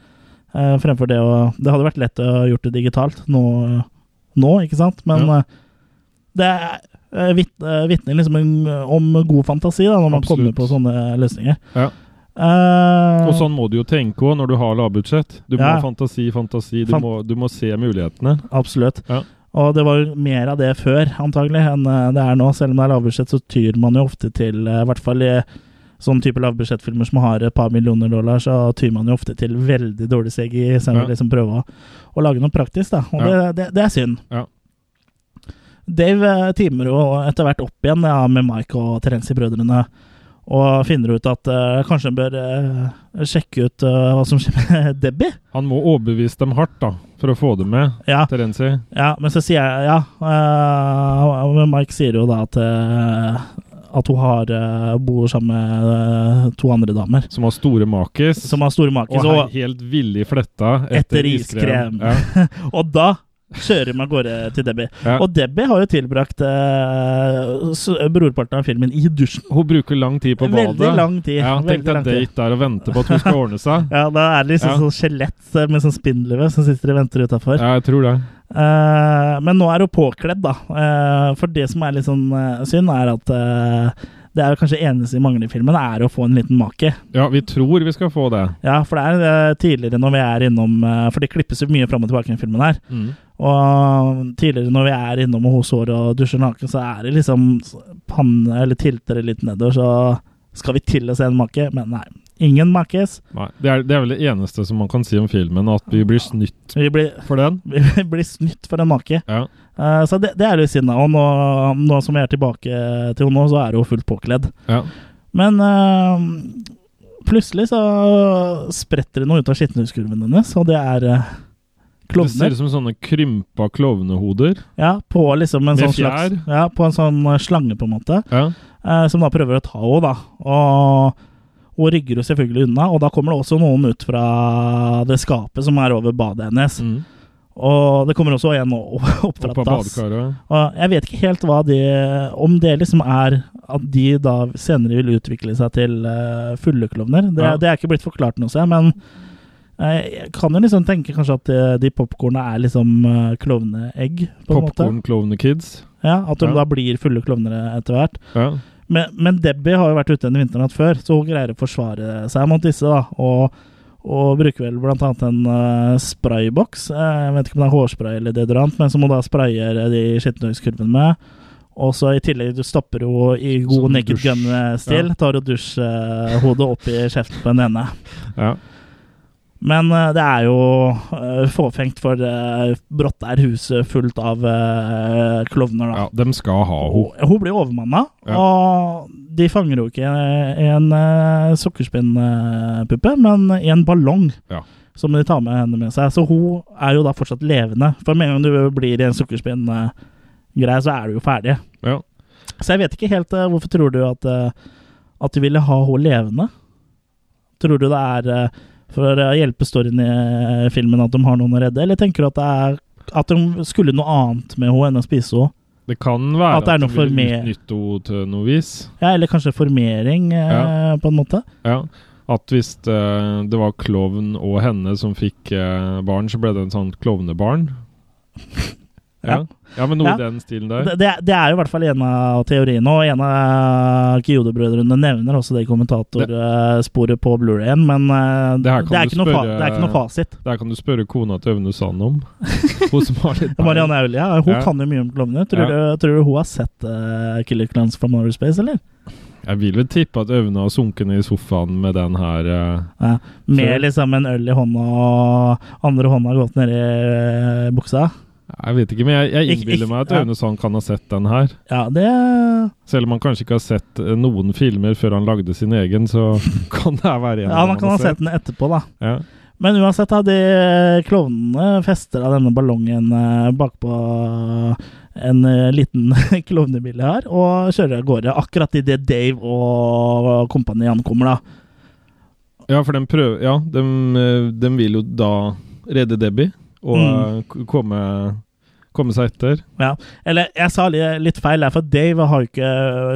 Eh, fremfor det å Det hadde vært lett å gjort det digitalt nå, nå ikke sant? Men Ja. Det vit- vitner liksom om god fantasi da, når man kommer på sånne løsninger. Ja. Uh, Og sånn må du jo tenke òg når du har lavbudsjett. Du må ha fantasi, fantasi. Du, Fan- må, du må se mulighetene. Absolutt. Ja. Og det var mer av det før, antagelig, enn eh, det er nå. Selv om det er lavbudsjett, så tyr man jo ofte til, eh, i hvert fall i sånn type lavbudsjettfilmer som har et par millioner dollar, så tyr man jo ofte til veldig dårlig CGI, istedenfor Ja. liksom prøve å, å lage noe praktisk, da. Og Ja. det, det, det er synd. Ja. Dave timer jo etter hvert opp igjen ja, med Mike og Terenzi-brødrene. Og finner ut at uh, kanskje en bør uh, sjekke ut uh, hva som skjer med <laughs> Debbie. Han må overbevise dem hardt da, for å få dem med. Ja, Terenzi. Ja, men så sier jeg Ja, men Mike sier jo da at At hun har bor sammen med to andre damer. Som har store makis. Som har store makis. og er helt villig fletta etter, Etter iskrem. Ja, <laughs> og da kjører meg av gårde til Debbie. ja. Og Debbie har jo tilbrakt eh, brorparten av filmen i dusjen. Hun bruker lang tid på badet. Veldig lang tid. Ja, Tenk deg date der og vente på at hun skal ordne seg. <laughs> Ja, da er det liksom Ja. sånn skjelett med sånn spindelvev som sitter og venter utafor. Ja, jeg tror det. Eh, men nå er hun påkledd, da. Eh, for det som er litt sånn eh, synd, er at eh, det er jo kanskje eneste vi mangler i filmen, er å få en liten make. Ja, vi tror vi skal få det. Ja, for det er eh, tidligere når vi er innom eh, For det klippes jo mye fram og tilbake i filmen her. Mm. Og tidligere når vi er innom hos hår og dusjer naken, så er det liksom panne eller tilter det litt nedover, så skal vi til å se en make. Men nei. Ingen makes. Nei, det er, det er vel det eneste som man kan si om filmen, at vi blir snytt Vi blir, for den. <laughs> vi blir snytt for en make. Ja. Uh, så det, det er litt synd. Og nå, nå som vi er tilbake til henne, så er hun fullt påkledd. ja. Men uh, plutselig så spretter det noe ut av skittenhuskurven hennes, og det er uh, Det ser ut som sånne krympa klovnehoder. Ja, på liksom en Med sånn slags. Ja, på en sånn eh, slange, på en måte, Ja. eh, som da prøver å ta henne, da. Og hun rygger jo selvfølgelig unna, og da kommer det også noen ut fra det skapet som er over badet hennes. Mm. Og det kommer også en <laughs> opp fra dass. Og jeg vet ikke helt hva de Om det liksom er at de da senere vil utvikle seg til uh, fulle klovner. Det, Ja. det er ikke blitt forklart noe jeg, men eh, jeg kan jo liksom tenke kanskje at de, de popkornene er liksom uh, klovneegg. Popkorn-klovne-kids. Ja, At de Ja. da blir fulle klovner etter hvert. Ja. Men, men Debbie har jo vært ute en vinternatt før, så hun greier å forsvare seg mot disse. da, og og bruker vel blant annet en uh, sprayboks. Eh, jeg vet ikke om det er hårspray eller deodorant, men som hun da sprayer de skittentøyskurvene med. Og så i tillegg du stopper hun i god naked gun-stil. Ja. Tar hun dusjhodet opp i kjeften på den ene. ja. Men eh, det er jo eh, fåfengt, for uh, brått er huset fullt av klovner. da. ja. De skal ha henne. Hun, blir overmanna, Ja. og de fanger jo ikke i en sukkerspinnpuppe, men i en ballong. Ja. Som de tar med henne med seg. Så hun er jo da fortsatt levende. For med en gang du blir i en sukkerspinngreie, så er du jo ferdig. Ja. Så jeg vet ikke helt Hvorfor tror du at, at de ville ha henne levende? Tror du det er for å hjelpe storyen i uh, filmen at de har noen å redde, eller tenker du at det er at de skulle noe annet med henne enn å spise henne? Det kan være At det er noe de vil utnytte henne til noe vis. Ja, eller kanskje formering, eh, Ja. på en måte. Ja. At hvis det, det var klovn og henne som fikk eh, barn, så ble det en sånn klovnebarn. <laughs> Ja, ja men noe Ja. i den stilen der. Det, det, er jo i hvert fall en av teoriene, og en av Kyodo-brødrene nevner også det i kommentatorsporet på Blu-rayen, men Det her er ikke noe fasit. det er. Der kan du spørre kona til Aune Sand om. <laughs> Hun som har litt Marianne Aulia hun Ja. kan jo mye om klovner. Tror, du- tror du hun har sett uh, Killer Clans from Outer Space, eller? Jeg vil vel tippe at Aune har sunket ned i sofaen med den her Uh, Ja. Med Før. liksom en øl i hånda og andre hånda gått ned i uh, buksa. Jeg vet ikke, men jeg, jeg innbiller meg at. Aune Sand kan ha sett den her. Ja, det Selv om han kanskje ikke har sett eh, noen filmer før han lagde sin egen, så <laughs> kan det være en Ja, man kan ha sett den etterpå, da. Ja. Men uansett, da, de klovnene fester av denne ballongen eh, bakpå en eh, liten <laughs> klovnebil jeg har, og kjører av gårde akkurat idet Dave og kompani ankommer, da. ja, for de prøver Ja, de, de vil jo da redde Debbie og Mm. komme, komme seg etter. Ja. Eller jeg sa litt feil for Dave har ikke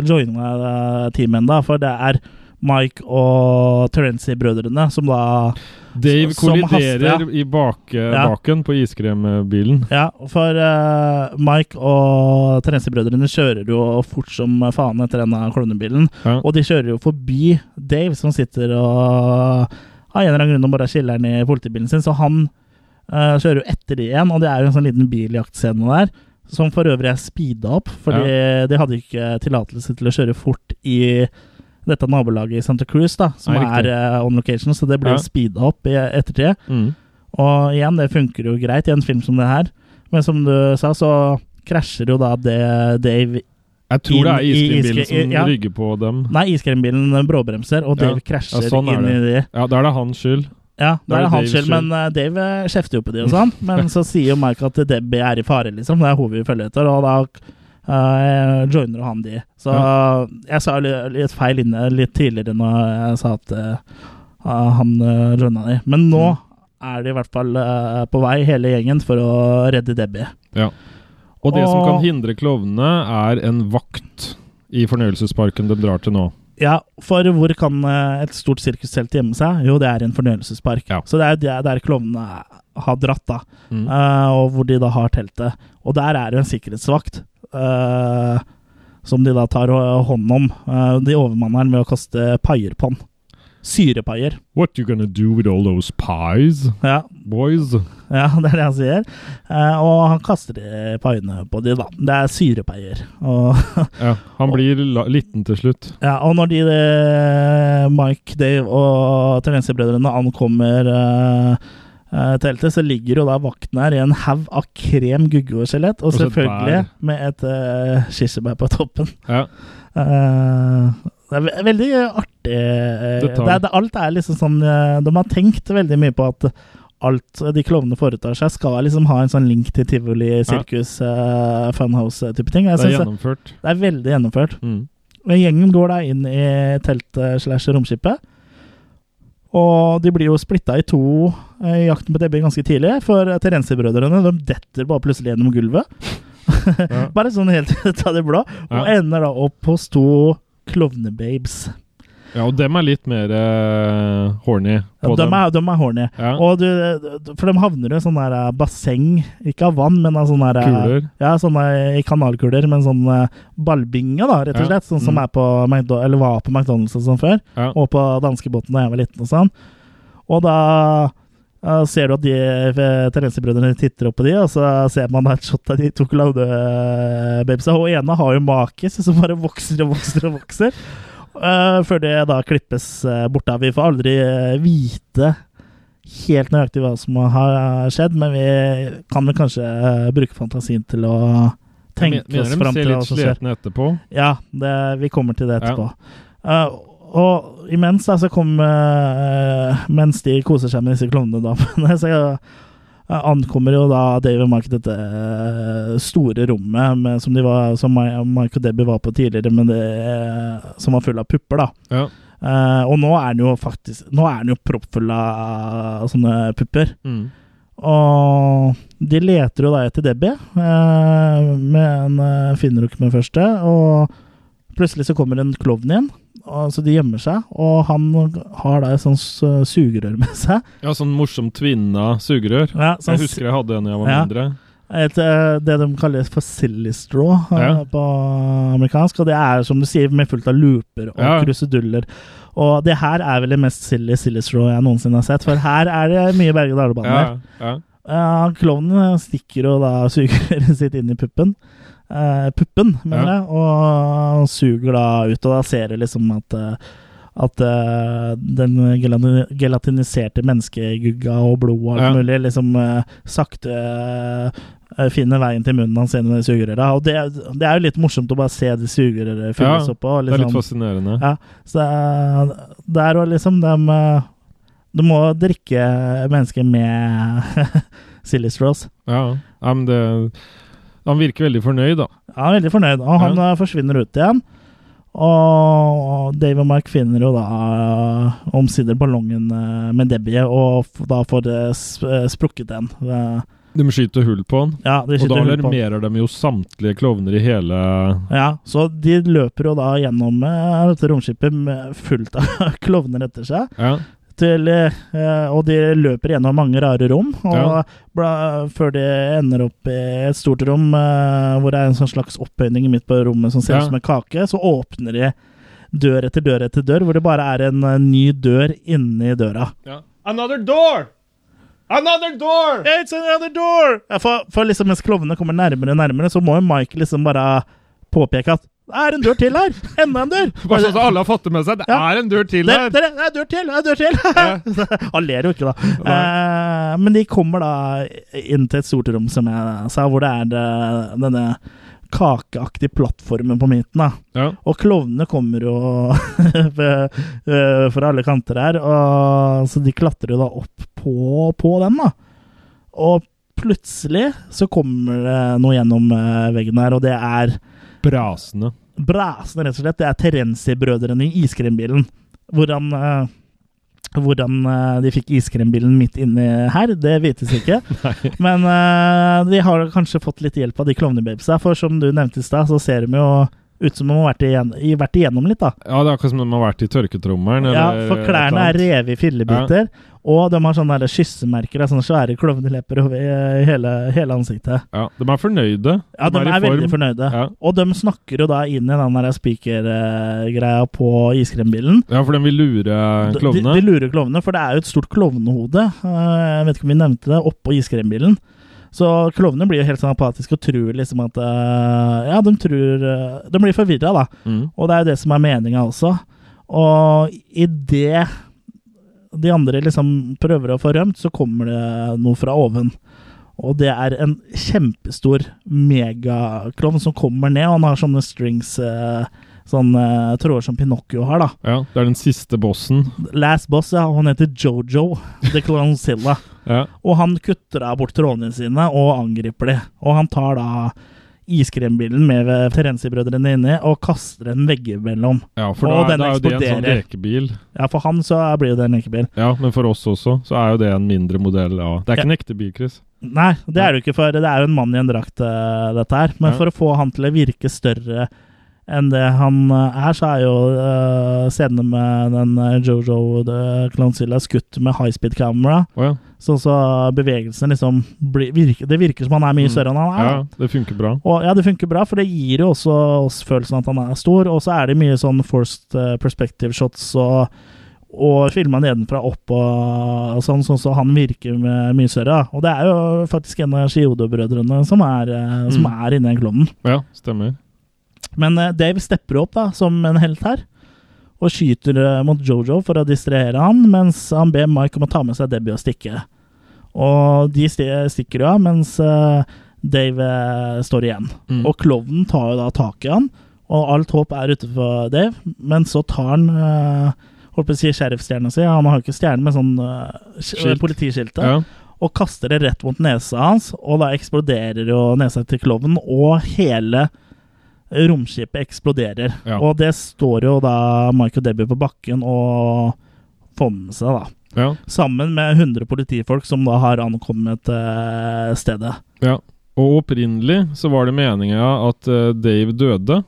joina teamet ennå. For det er Mike og Terenzi-brødrene som da Dave Som kolliderer haster, i bak, Ja. baken på iskrembilen. Ja, for uh, Mike og Terenzi-brødrene kjører jo fort som faen etter denne klovnebilen. Ja. Og de kjører jo forbi Dave, som sitter og av en eller annen grunn bare skiller den i politibilen sin. Så han eh, kjører jo etter de igjen, og det er jo en sånn liten biljaktscene der. Som for øvrig er speeda opp, fordi de hadde ikke tillatelse til å kjøre fort i dette nabolaget i Santa Cruz, da, som Nei, er eh, on location, så det ble Ja. speeda opp i ettertid. Mm. Og igjen, det funker jo greit i en film som det her. Men som du sa, så krasjer jo da det Dave Jeg tror det er iskrembilen som ja. rygger på dem. Nei, iskrembilen bråbremser, og Ja. Dave krasjer Ja, sånn inn i de. Ja, da er det hans skyld. Ja, Da er er det det hans skyld, men uh, Dave eh, kjefter jo på de og sånn. <laughs> Men så sier jo Mike at Debbie er i fare, liksom. Det er hun vi følger etter, og da uh, joiner han de. Så jeg sa li- litt feil inne litt tidligere når jeg sa at uh, han uh, joina de. Men nå Mm. er de i hvert fall på vei, hele gjengen, for å redde Debbie. Ja. Og det som kan hindre klovnene, er en vakt i fornøyelsesparken de drar til nå. Ja, for hvor kan eh, et stort sirkustelt gjemme seg? Jo, det er i en fornøyelsespark. Ja. Så det er der, der klovnene har dratt, da. Mm. Uh, og hvor de da har teltet. Og der er det en sikkerhetsvakt Uh, som de da tar hånd om. Uh, de overmanner den med å kaste paier på den. Syrepaier. What you gonna do with all those pies, Ja, boys? <laughs> ja, det er det han sier. Eh, og han kaster de paiene på de, da. Det er syrepaier. Og <laughs> Ja, han blir liten til slutt. Ja, og når de eh, Mike, Dave og Terenzi-brødrene ankommer eh, teltet, så ligger jo da vakten her i en haug av krem, gugge og selvfølgelig med et uh, kirsebær på toppen. Ja. Eh, det er veldig artig. det er, det, alt er liksom sånn De har tenkt veldig mye på at alt de klovnene foretar seg, skal liksom ha en sånn link til tivoli, sirkus, eh, funhouse-type ting. Jeg Det er gjennomført. det er veldig gjennomført. Mm. Gjengen går da inn i teltet slash romskipet. Og de blir jo splitta i to eh, i jakten på Debbie ganske tidlig. For Terenzi-brødrene de detter bare plutselig gjennom gulvet. Ja. <laughs> Bare sånn helt <laughs> ut av det blå. Og Ja. ender da opp hos to klovnebabes. Ja, og dem er litt mer uh, horny på de, dem. er, dem er horny. Ja. Og du, for de havner jo i sånn der eh, basseng, ikke av vann, men av sånne der, eh, Kuler. Ja, sånne i kanalkuler, men sånn eh, ballbinge, da, rett og Ja. slett. Sånn som Mm. er på McDonalds, eller var på McDonald's og sånn før. Ja. og på danskebåten da jeg var liten og sånn. Og da eh, ser du at de Terenzi-brødrene titter opp på de, og så ser man et shot av de to klovnebabesa. Og ene har jo makis som bare vokser og vokser og vokser. Eh, før det da klippes uh, borte. Vi får aldri eh, vite helt nøyaktig hva som har skjedd, men vi kan vel kanskje eh, bruke fantasien til å tenke Men- oss fram til hva som skjer. Ja, det, vi kommer til det Ja. etterpå. Eh, og imens da, så kom uh, Mens de koser seg med disse klovnedamene, <laughs> så eh, ankommer jo da David Mark dette eh, store rommet med, som, de var, som Mi- Mike og Debbie var på tidligere, men det, eh, som var full av pupper, da. Ja. Uh, og nå er den jo faktisk Nå er den jo proppfull av sånne pupper. Mm. Og de leter jo da etter Debbie, uh, men uh, finner jo ikke med første. Og plutselig så kommer en klovn igjen, og, så de gjemmer seg. Og han har da et sånt sugerør med seg. ja, sånn morsomt tvinna sugerør. Ja, sånn, Jeg husker jeg hadde en da jeg var Ja. mindre. et, eh, det de kaller for silly straw eh, Ja. på amerikansk. Og det er som du sier, med fullt av looper og kruseduller. Og det her er vel det mest silly silly straw jeg noensinne har sett, for her er det mye berg-og-dal-baner. Ja, ja. Ja, Klovnen stikker jo da sugerøret <laughs> sitt inn i puppen. Eh, puppen, mener Ja. jeg, og suger da ut. Og da ser du liksom at eh, at uh, den gelatiniserte menneskegugga og blodet og alt Ja. mulig liksom uh, sakte uh, finner veien til munnen hans gjennom de sugerøra. Og det, det er jo litt morsomt å bare se de sugerøra fylles Ja, opp. Og Det er litt liksom, fascinerende. ja, så det er- det er jo liksom de, Du må drikke mennesker med <laughs> silly straws. Ja, ja men det Han virker veldig fornøyd, da. Ja, veldig fornøyd, og han Ja. eh, forsvinner ut igjen. Og Dave og Mark finner jo da eh, omsider ballongen eh, med Debbie, og da får sprukket den. Eh, De skyter hull på han. Ja, de Og da den. alarmerer de jo samtlige klovner i hele Ja, så de løper jo da gjennom dette romskipet med fullt av <laughs> klovner etter seg. Ja, Til, eh, og de løper gjennom mange rare rom, og Ja. før de ender opp i et stort rom eh, hvor det er en sånn slags opphøyning midt på rommet som ser Ja. ut som en kake, så åpner de dør etter dør etter dør, hvor det bare er en eh, ny dør inni døra. Another door! Another door! It's another door! Ja, for, for liksom mens klovnene kommer nærmere og nærmere, så må jo Mike liksom bare påpeke at det er en dør til her! Enda en dør! Bare sånn at alle har fått det med seg. Det Ja. er en dør til Det, her! det, det er dør til! Det er en dør til! <laughs> Han ler jo ikke, da. Eh, men de kommer da inn til et stort rom, som jeg sa, hvor det er det, denne kakeaktige plattformen på midten. da. Ja. Og klovnene kommer jo <laughs> fra alle kanter her, og, så de klatrer jo da opp på, på den, da. Og plutselig så kommer det noe gjennom eh, veggen her, og det er Brasende. Brasende, rett og slett. Det er Terenzi-brødrene i iskrembilen. Hvordan, uh, hvordan uh, de fikk iskrembilen midt inni her, det vites ikke. <laughs> Men uh, de har kanskje fått litt hjelp av de klovnebabesa, for som du nevnte i stad, så ser de jo ut som de har vært, igjen, vært igjennom litt, da. Ja, det er akkurat som om de har vært i tørketrommelen. Ja, for klærne er revet i fillebiter, og de har sånne der kyssemerker, sånne svære klovnelepper over hele, hele ansiktet. Ja, de er fornøyde. Ja, de er, er veldig fornøyde. Ja. Og de snakker jo da inn i den der spikergreia på iskrembilen. ja, for de vil lure De, klovnene. de lurer klovnene, for det er jo et stort klovnehode, eh, jeg vet ikke om vi nevnte det, oppå iskrembilen. Så klovnene blir jo helt sånn apatiske og tror liksom at eh, Ja, de tror eh, De blir forvirra, da. Mm. Og det er jo det som er meninga også. Og idet de andre liksom prøver å få rømt, så kommer det noe fra oven. Og det er en kjempestor megaklovn som kommer ned, og han har sånne strings eh, Sånne tråder som Pinocchio har, da. Ja, det er den siste bossen. Last boss, ja, han heter Jojo The Clonzilla. <laughs> Ja. Og han kutter av bort trådene sine og angriper de. Og han tar da iskrembilen med Terenzi-brødrene inni og kaster en veggimellom. ja, for Og da, den da er jo det en sånn lekebil. Ja, for han så blir jo det en lekebil. Ja, men for oss også, så er jo det en mindre modell av Det er ikke en ekte bil, Chris. Nei, det er det jo ikke, for det er jo en mann i en drakt, uh, dette her. Men Ja. for å få han til å virke større enn det han eh, er, så er jo uh, scenene med den eh, Jojo the Clownzilla skutt med high speed camera. Oh, ja. Så, så bevegelsen liksom blir, virker, Det virker som han er mye Mm. større enn han er. ja, det funker bra. Og ja, det funker bra, for det gir jo også oss følelsen at han er stor. Og så er det mye sånn forced eh, perspective shots og, og filma nedenfra opp og, og sånn, sånn så han virker med, mye større. Og det er jo faktisk en av Shiodo-brødrene som, er, eh, som Mm. er inni den klovnen. Ja, stemmer. Men eh, Dave stepper opp da, som en helt her. Og skyter eh, mot Jojo for å distrahere han, mens han ber Mike om å ta med seg Debbie og stikke. Og de stikker jo av, mens eh, Dave står igjen. Mm. Og klovnen tar jo da tak i han, og alt håp er ute for Dave. Men så tar han holdt på å si sheriffstjerna si, han har jo ikke stjerne med sånn uh, Skilt. politiskiltet, Ja. og kaster det rett mot nesa hans, og da eksploderer jo nesa til klovnen, og hele romskipet eksploderer. Ja. Og det står jo da og Debbie på bakken og får med seg, da. Ja. Sammen med 100 politifolk som da har ankommet uh, stedet. ja. Og opprinnelig så var det meninga at uh, Dave døde,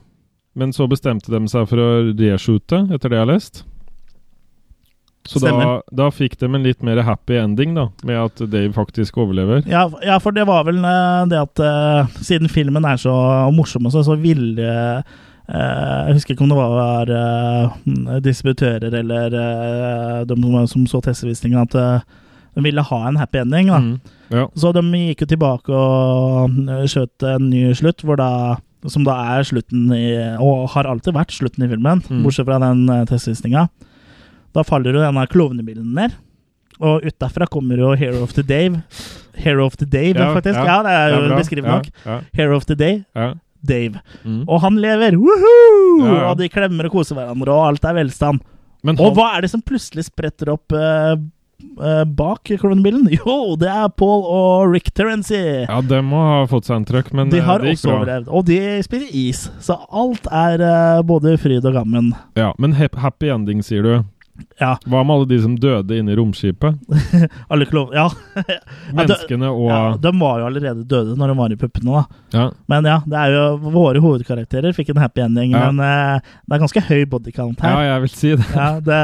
men så bestemte de seg for å reshoote, etter det jeg har lest. Så da, da fikk de en litt mer happy ending, da, med at Dave faktisk overlever. Ja, ja, for det var vel eh, det at uh, siden filmen er så morsom, så, så ville uh, Jeg husker ikke om det var uh, distributører eller de som, som så testvisningen, at de ville ha en happy ending. da. Mm. Ja. Så de gikk jo tilbake og skjøt en ny slutt, da som da er slutten i Og har alltid vært slutten i filmen, Mm. bortsett fra den testvisninga. Da faller jo denne klovnebilen ned, og ut derfra kommer jo Hero of the Dave. Hero of the Dave, Ja, faktisk. ja. Ja, det er jo beskrivende Ja, nok. Ja, Hero of the Day, ja. Dave. Mm. Og han lever! Woohoo! Ja, ja. Og de klemmer og koser hverandre, og alt er velstand. Men Og hva er det som plutselig spretter opp eh, eh, bak klovnebilen? <laughs> Jo, det er Paul og Rick Terency! ja, de må ha fått seg en trøkk, men De eh, har det gikk også bra. overlevd. Og de spiller is, så alt er eh, både fryd og gammen. Ja, men happy ending, sier du. Ja, Hva med alle de som døde inne i romskipet? <laughs> alle klov... Ja. <laughs> Menneskene og ja. De var jo allerede døde når de var i puppene, da. Ja. Men ja, det er jo våre hovedkarakterer fikk en happy ending, Ja. men uh, det er ganske høy bodycount her. ja, jeg vil si det. Ja, det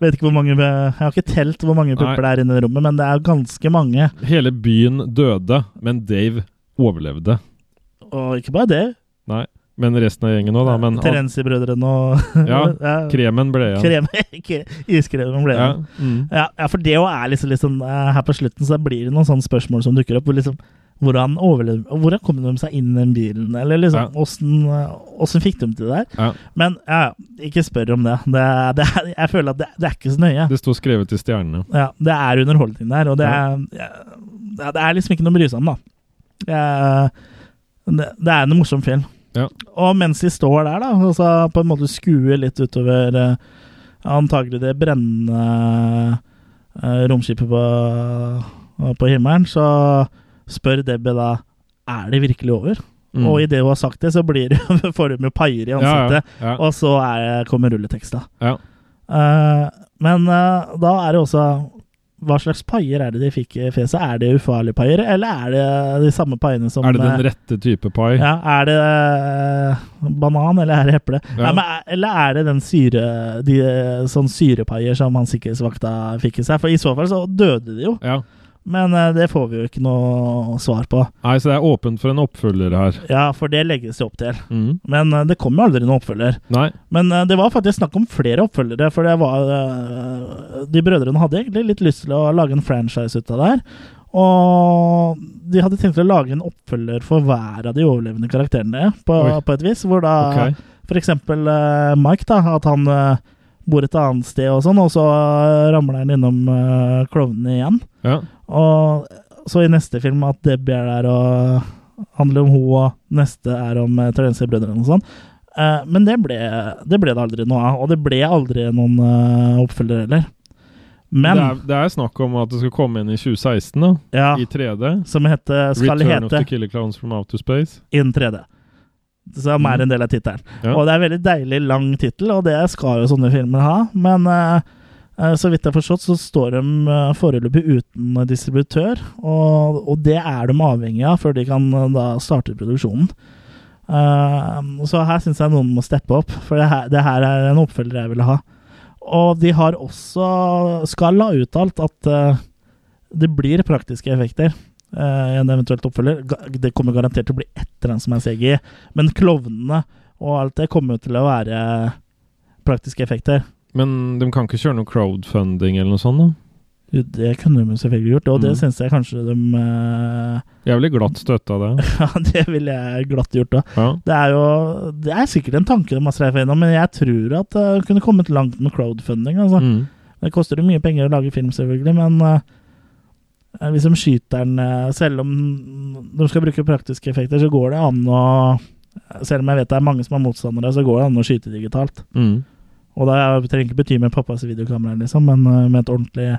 Vet ikke hvor mange Jeg har ikke telt hvor mange pupper det er inne i rommet, men det er ganske mange. Hele byen døde, men Dave overlevde. Og ikke bare det. Men resten av gjengen òg, da. Men Terenzi-brødrene og Ja, <laughs> kremen ble igjen. Krem, <laughs> iskremen ble Ja. Mm. Ja, ja, for det jo er liksom, liksom eh, Her på slutten så blir det noen sånne spørsmål som dukker opp. Liksom, hvordan, hvordan kom de seg inn i den bilen? Eller liksom, Ja. åssen, ja. fikk de til det der? Ja. Men ja, ikke spør om det. det, det jeg føler at det, det er ikke så nøye. Det sto skrevet i stjernene. Ja, det er underholdning der, og det er, ja, det er liksom ikke noe å bry seg om, da. Det er en morsom film. Ja. Og mens de står der, da, og så på en måte skuer litt utover eh, antagelig det brennende eh, romskipet på, på himmelen, så spør Debbie da er det virkelig over. Mm. Og idet hun har sagt det, så blir det, <laughs> får hun jo paier i ja, ja, ja. og så er, kommer rulleteksta. Ja. Eh, men eh, da er det også Hva slags paier er det de fikk i fjeset? Er det ufarlige paier, eller er det de samme paiene som Er det den eh, rette type pai? ja, Er det eh, banan, eller er det eple? Ja. Nei, men, er- eller er det den syre de, eh, sånn syrepaier som han sikkerhetsvakta fikk i seg? For i så fall så døde de jo, Ja. Men eh, det får vi jo ikke noe svar på. Nei, så det er åpent for en oppfølger her. Ja, for det legges det opp til. Mm. Men eh, det kommer jo aldri noen oppfølger. Nei. Men eh, det var faktisk snakk om flere oppfølgere, for det var De brødrene hadde egentlig litt lyst til å lage en franchise ut av det her. Og de hadde tenkt å lage en oppfølger for hver av de overlevende karakterene, på, på et vis. Hvor da okay. eh, Mike, da, at han bor et annet sted og sånn, og så ramler han innom uh, klovnene igjen. Ja. Og så i neste film at Debbie er der og handler om hun, og neste er om uh, Terenzi-brødrene og sånn. Eh, men det ble, det ble det aldri noe av, og det ble aldri noen uh, oppfølger heller. Men det, er, det er snakk om at det skal komme inn i 2016, da. ja, I 3D. som heter, skal Return of the Killer Clowns from Outer Space. In 3D. Som er en del av tittelen. Ja. Og det er en veldig deilig lang tittel, og det skal jo sånne filmer ha. Men eh, eh, så vidt jeg har forstått, så står de uh, foreløpig uten distributør. Og, og det er de avhengig av før de kan eh, da starte produksjonen. Uh, så her syns jeg noen må steppe opp, for det her, det her er en oppfølger jeg ville ha. Og de har også skal ha uttalt at uh, det blir praktiske effekter uh, i en eventuelt oppfølger. Det kommer garantert til å bli etter den som er CGI, men klovnene og alt det kommer jo til å være praktiske effekter. Men de kan ikke kjøre noe crowdfunding eller noe sånt? da? Det kunne de selvfølgelig gjort, og det Mm. syns jeg kanskje de uh, Jeg ville glatt støtta det. <laughs> Ja, det ville jeg glatt gjort da. Ja. Det er jo Det er sikkert en tanke de har streifa innom, men jeg tror at det kunne kommet langt med crowdfunding. Altså. Mm. Det koster jo mye penger å lage film, selvfølgelig, men uh, hvis de skyter den eh, Selv om de skal bruke praktiske effekter, så går det an å Selv om jeg vet det er mange som er motstandere, så går det an å skyte digitalt. Mm. Og det er- trenger ikke bety med pappas videokamera, liksom, men eh, med et ordentlig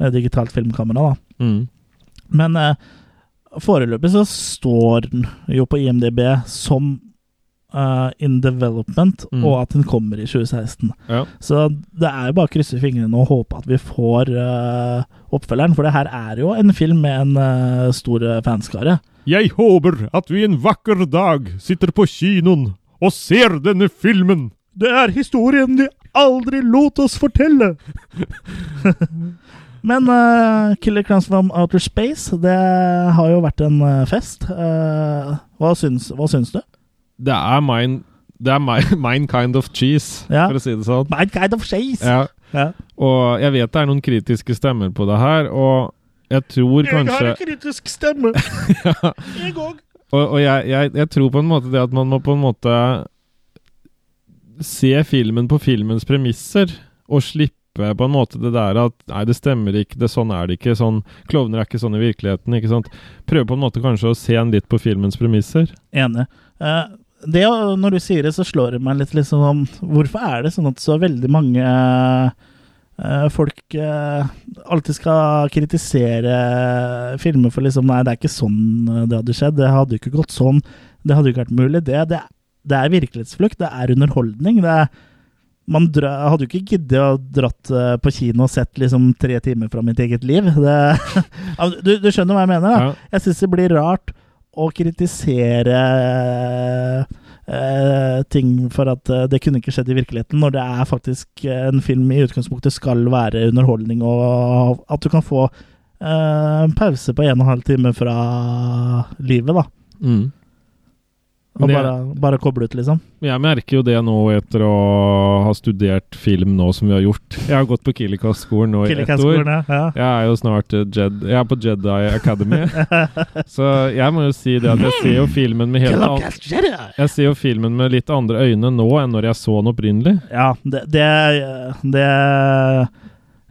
eh, digitalt filmkamera. da. Mm. Men eh, foreløpig så står den jo på IMDb som uh, in development, Mm. og at den kommer i 2016. Ja. Så det er jo bare å krysse fingrene og håpe at vi får uh, oppfølgeren, for det her er jo en film med en uh, stor fanskare. Jeg håper at vi en vakker dag sitter på kinoen og ser denne filmen. Det er historien de aldri lot oss fortelle! <laughs> Men uh, Killer Clowns from Outer Space, det har jo vært en eh, fest. Uh, hva, syns, hva syns du? Det er mine Det er my, <laughs> mine kind of cheese, Ja. for å si det sånn. Mine kind of cheese! Ja. Ja. Og jeg vet det er noen kritiske stemmer på det her, og jeg tror kanskje kritisk stemme! <laughs> ja. Jeg òg! Og, og jeg, jeg, jeg tror på en måte det at man må på en måte se filmen på filmens premisser, og slippe på en måte det der at nei, det stemmer ikke, det sånn er det ikke, sånn Klovner er ikke sånn i virkeligheten, ikke sant. Prøve på en måte kanskje å se en litt på filmens premisser. Enig. Eh, det, når du sier det, så slår det meg litt liksom om Hvorfor er det sånn at så veldig mange eh, folk eh, alltid skal kritisere filmer for liksom Nei, det er ikke sånn eh, det hadde skjedd. Det hadde jo ikke gått sånn. Det hadde jo ikke vært mulig. Det, det, det er virkelighetsflukt. Det er underholdning. Det er man dra, hadde jo ikke giddet å dratt eh, på kino og sett liksom tre timer fra mitt eget liv. <laughs> Det, du, du skjønner hva jeg mener? da? Ja. Jeg syns det blir rart å kritisere eh, ting for at eh, det kunne ikke skjedd i virkeligheten, når det er faktisk eh, en film i utgangspunktet skal være underholdning, og at du kan få eh, en pause på en og en halv time fra livet, da. Mm. Og bare, bare koble ut, liksom. Jeg merker jo det nå etter å ha studert film nå som vi har gjort. <laughs> Jeg har gått på Killikast-skolen nå i ett år. Ja. Jeg er jo snart eh, Jed, Jeg er på Jedi Academy. <laughs> Så jeg må jo si det at jeg ser jo filmen med helt! Jeg ser jo filmen med litt andre øyne nå enn når jeg så den opprinnelig. Ja, det, det, det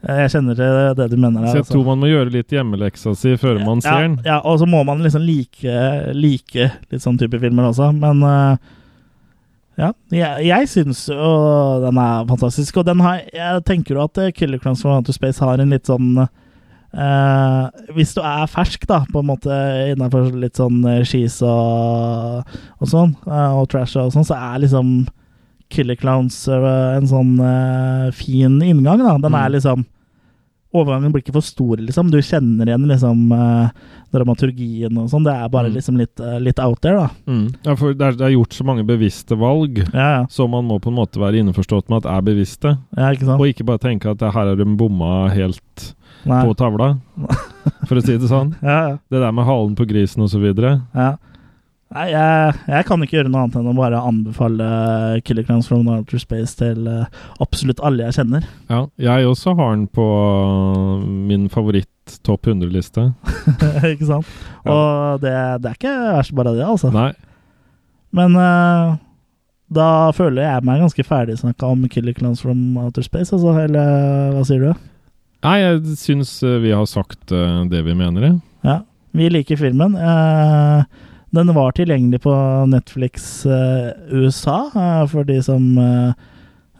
Jeg kjenner til det du mener. Så jeg tror man må gjøre litt hjemmeleksa si før man ser den. Ja, ja, og så må man liksom like, like litt sånn type filmer også, men uh, ja, jeg, jeg syns jo den er fantastisk, og den har Jeg tenker jo at eh, Killer Clowns from Outer Space har en litt sånn uh, Hvis du er fersk, da, på en måte innafor litt sånn eh, skis og, og sånn, uh, og trash og sånn, så er liksom Killer Clowns eh, en sånn eh, fin inngang, da. Den er Mm. liksom Overgangen blir ikke for stor, liksom. Du kjenner igjen liksom eh, dramaturgien og sånn. Det er bare Mm. liksom litt, litt out there, da. Mm. Ja, for det er, det er gjort så mange bevisste valg, Ja, ja. så man må på en måte være innforstått med at er bevisste. ja ikke sant? Og ikke bare tenke at her har de bomma helt Nei. på tavla, <laughs> for å si det sånn. Ja, ja. Det der med halen på grisen og så videre. ja. Nei, jeg, jeg kan ikke gjøre noe annet enn å bare anbefale Killer Clowns from Outer Space til eh, absolutt alle jeg kjenner. Ja, jeg også har den på min favoritt topp 100-liste. <laughs> ikke sant? Og det, det er ikke verst bare det, altså. Nei, Men uh, da føler jeg meg ganske ferdig snakka om Killer Clowns from Outer Space, altså. Eller hva sier du? Nei jeg syns eh, vi har sagt eh, det vi mener, jeg. Ja. Vi liker filmen. Eh, den var tilgjengelig på Netflix eh, USA eh, for de som eh,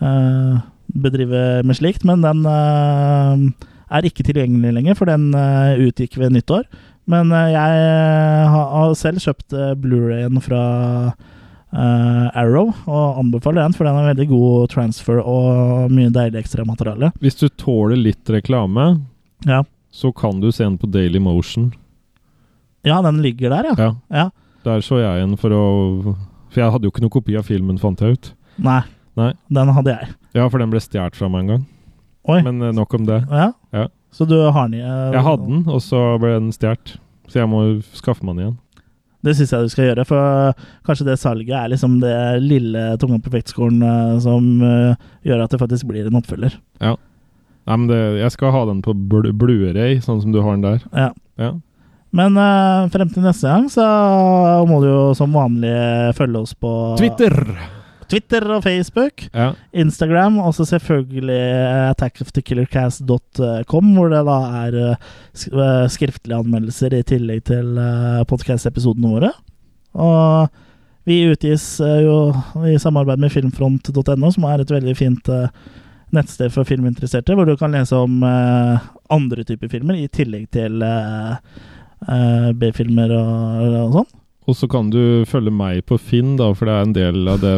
eh, bedriver med slikt, men den er ikke tilgjengelig lenger, for den utgikk ved nyttår. Men jeg har, selv kjøpt Blu-rayen fra Arrow, og anbefaler den, for den er veldig god transfer og mye deilig ekstramateriale. Hvis du tåler litt reklame, Ja. så kan du se den på Daily Motion. ja, den ligger der, ja. Ja, ja. Der så jeg en for å For jeg hadde jo ikke noe kopi av filmen, fant jeg ut. Nei, Nei. den hadde jeg. Ja, for den ble stjålet fra meg en gang. Oi. Men eh, nok om det. Ja? Ja. Så du har den i eh, Jeg hadde den, og så ble den stjålet. Så jeg må skaffe meg den igjen. Det syns jeg du skal gjøre, for kanskje det salget er liksom det lille tunga på vektskålen eh, som eh, gjør at det faktisk blir en oppfølger. Ja. Nei, men det, jeg skal ha den på bl Blu-ray, sånn som du har den der. Ja. Ja. Men uh, frem til neste gang så må du jo som vanlig følge oss på Twitter! Twitter og Facebook. Ja. Instagram, og så selvfølgelig attackofthekillercast.com, hvor det da er eh, sk eh, skriftlige anmeldelser i tillegg til podkast-episodene våre. Og vi utgis eh, jo i samarbeid med filmfront.no, som er et veldig fint eh, nettsted for filminteresserte, hvor du kan lese om eh, andre typer filmer, i tillegg til eh, eh, B-filmer og, og sånn. Og så kan du følge meg på Finn, da, for det er en del av de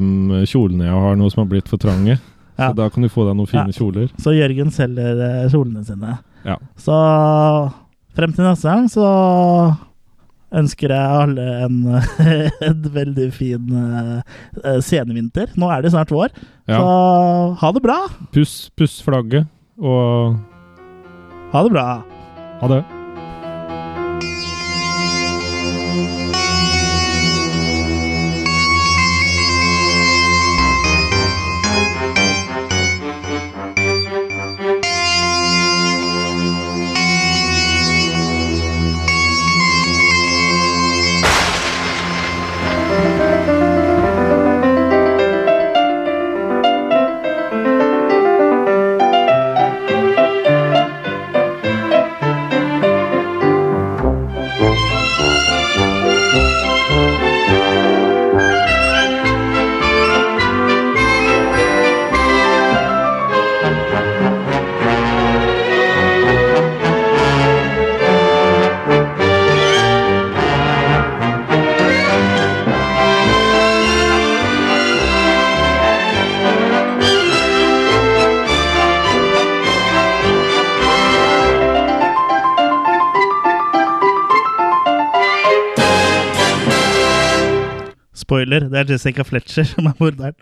kjolene jeg har nå som har blitt for trange. Ja. Så da kan du få deg noen fine Ja. kjoler. Så Jørgen selger eh, kjolene sine. Ja. Så frem til neste gang, så ønsker jeg alle en, <laughs> en veldig fin uh, senevinter. Nå er det snart vår, Ja. så ha det bra! Puss, puss flagget, og Ha det bra! ha det. Spoiler, det er Jessica Fletcher som er morderen.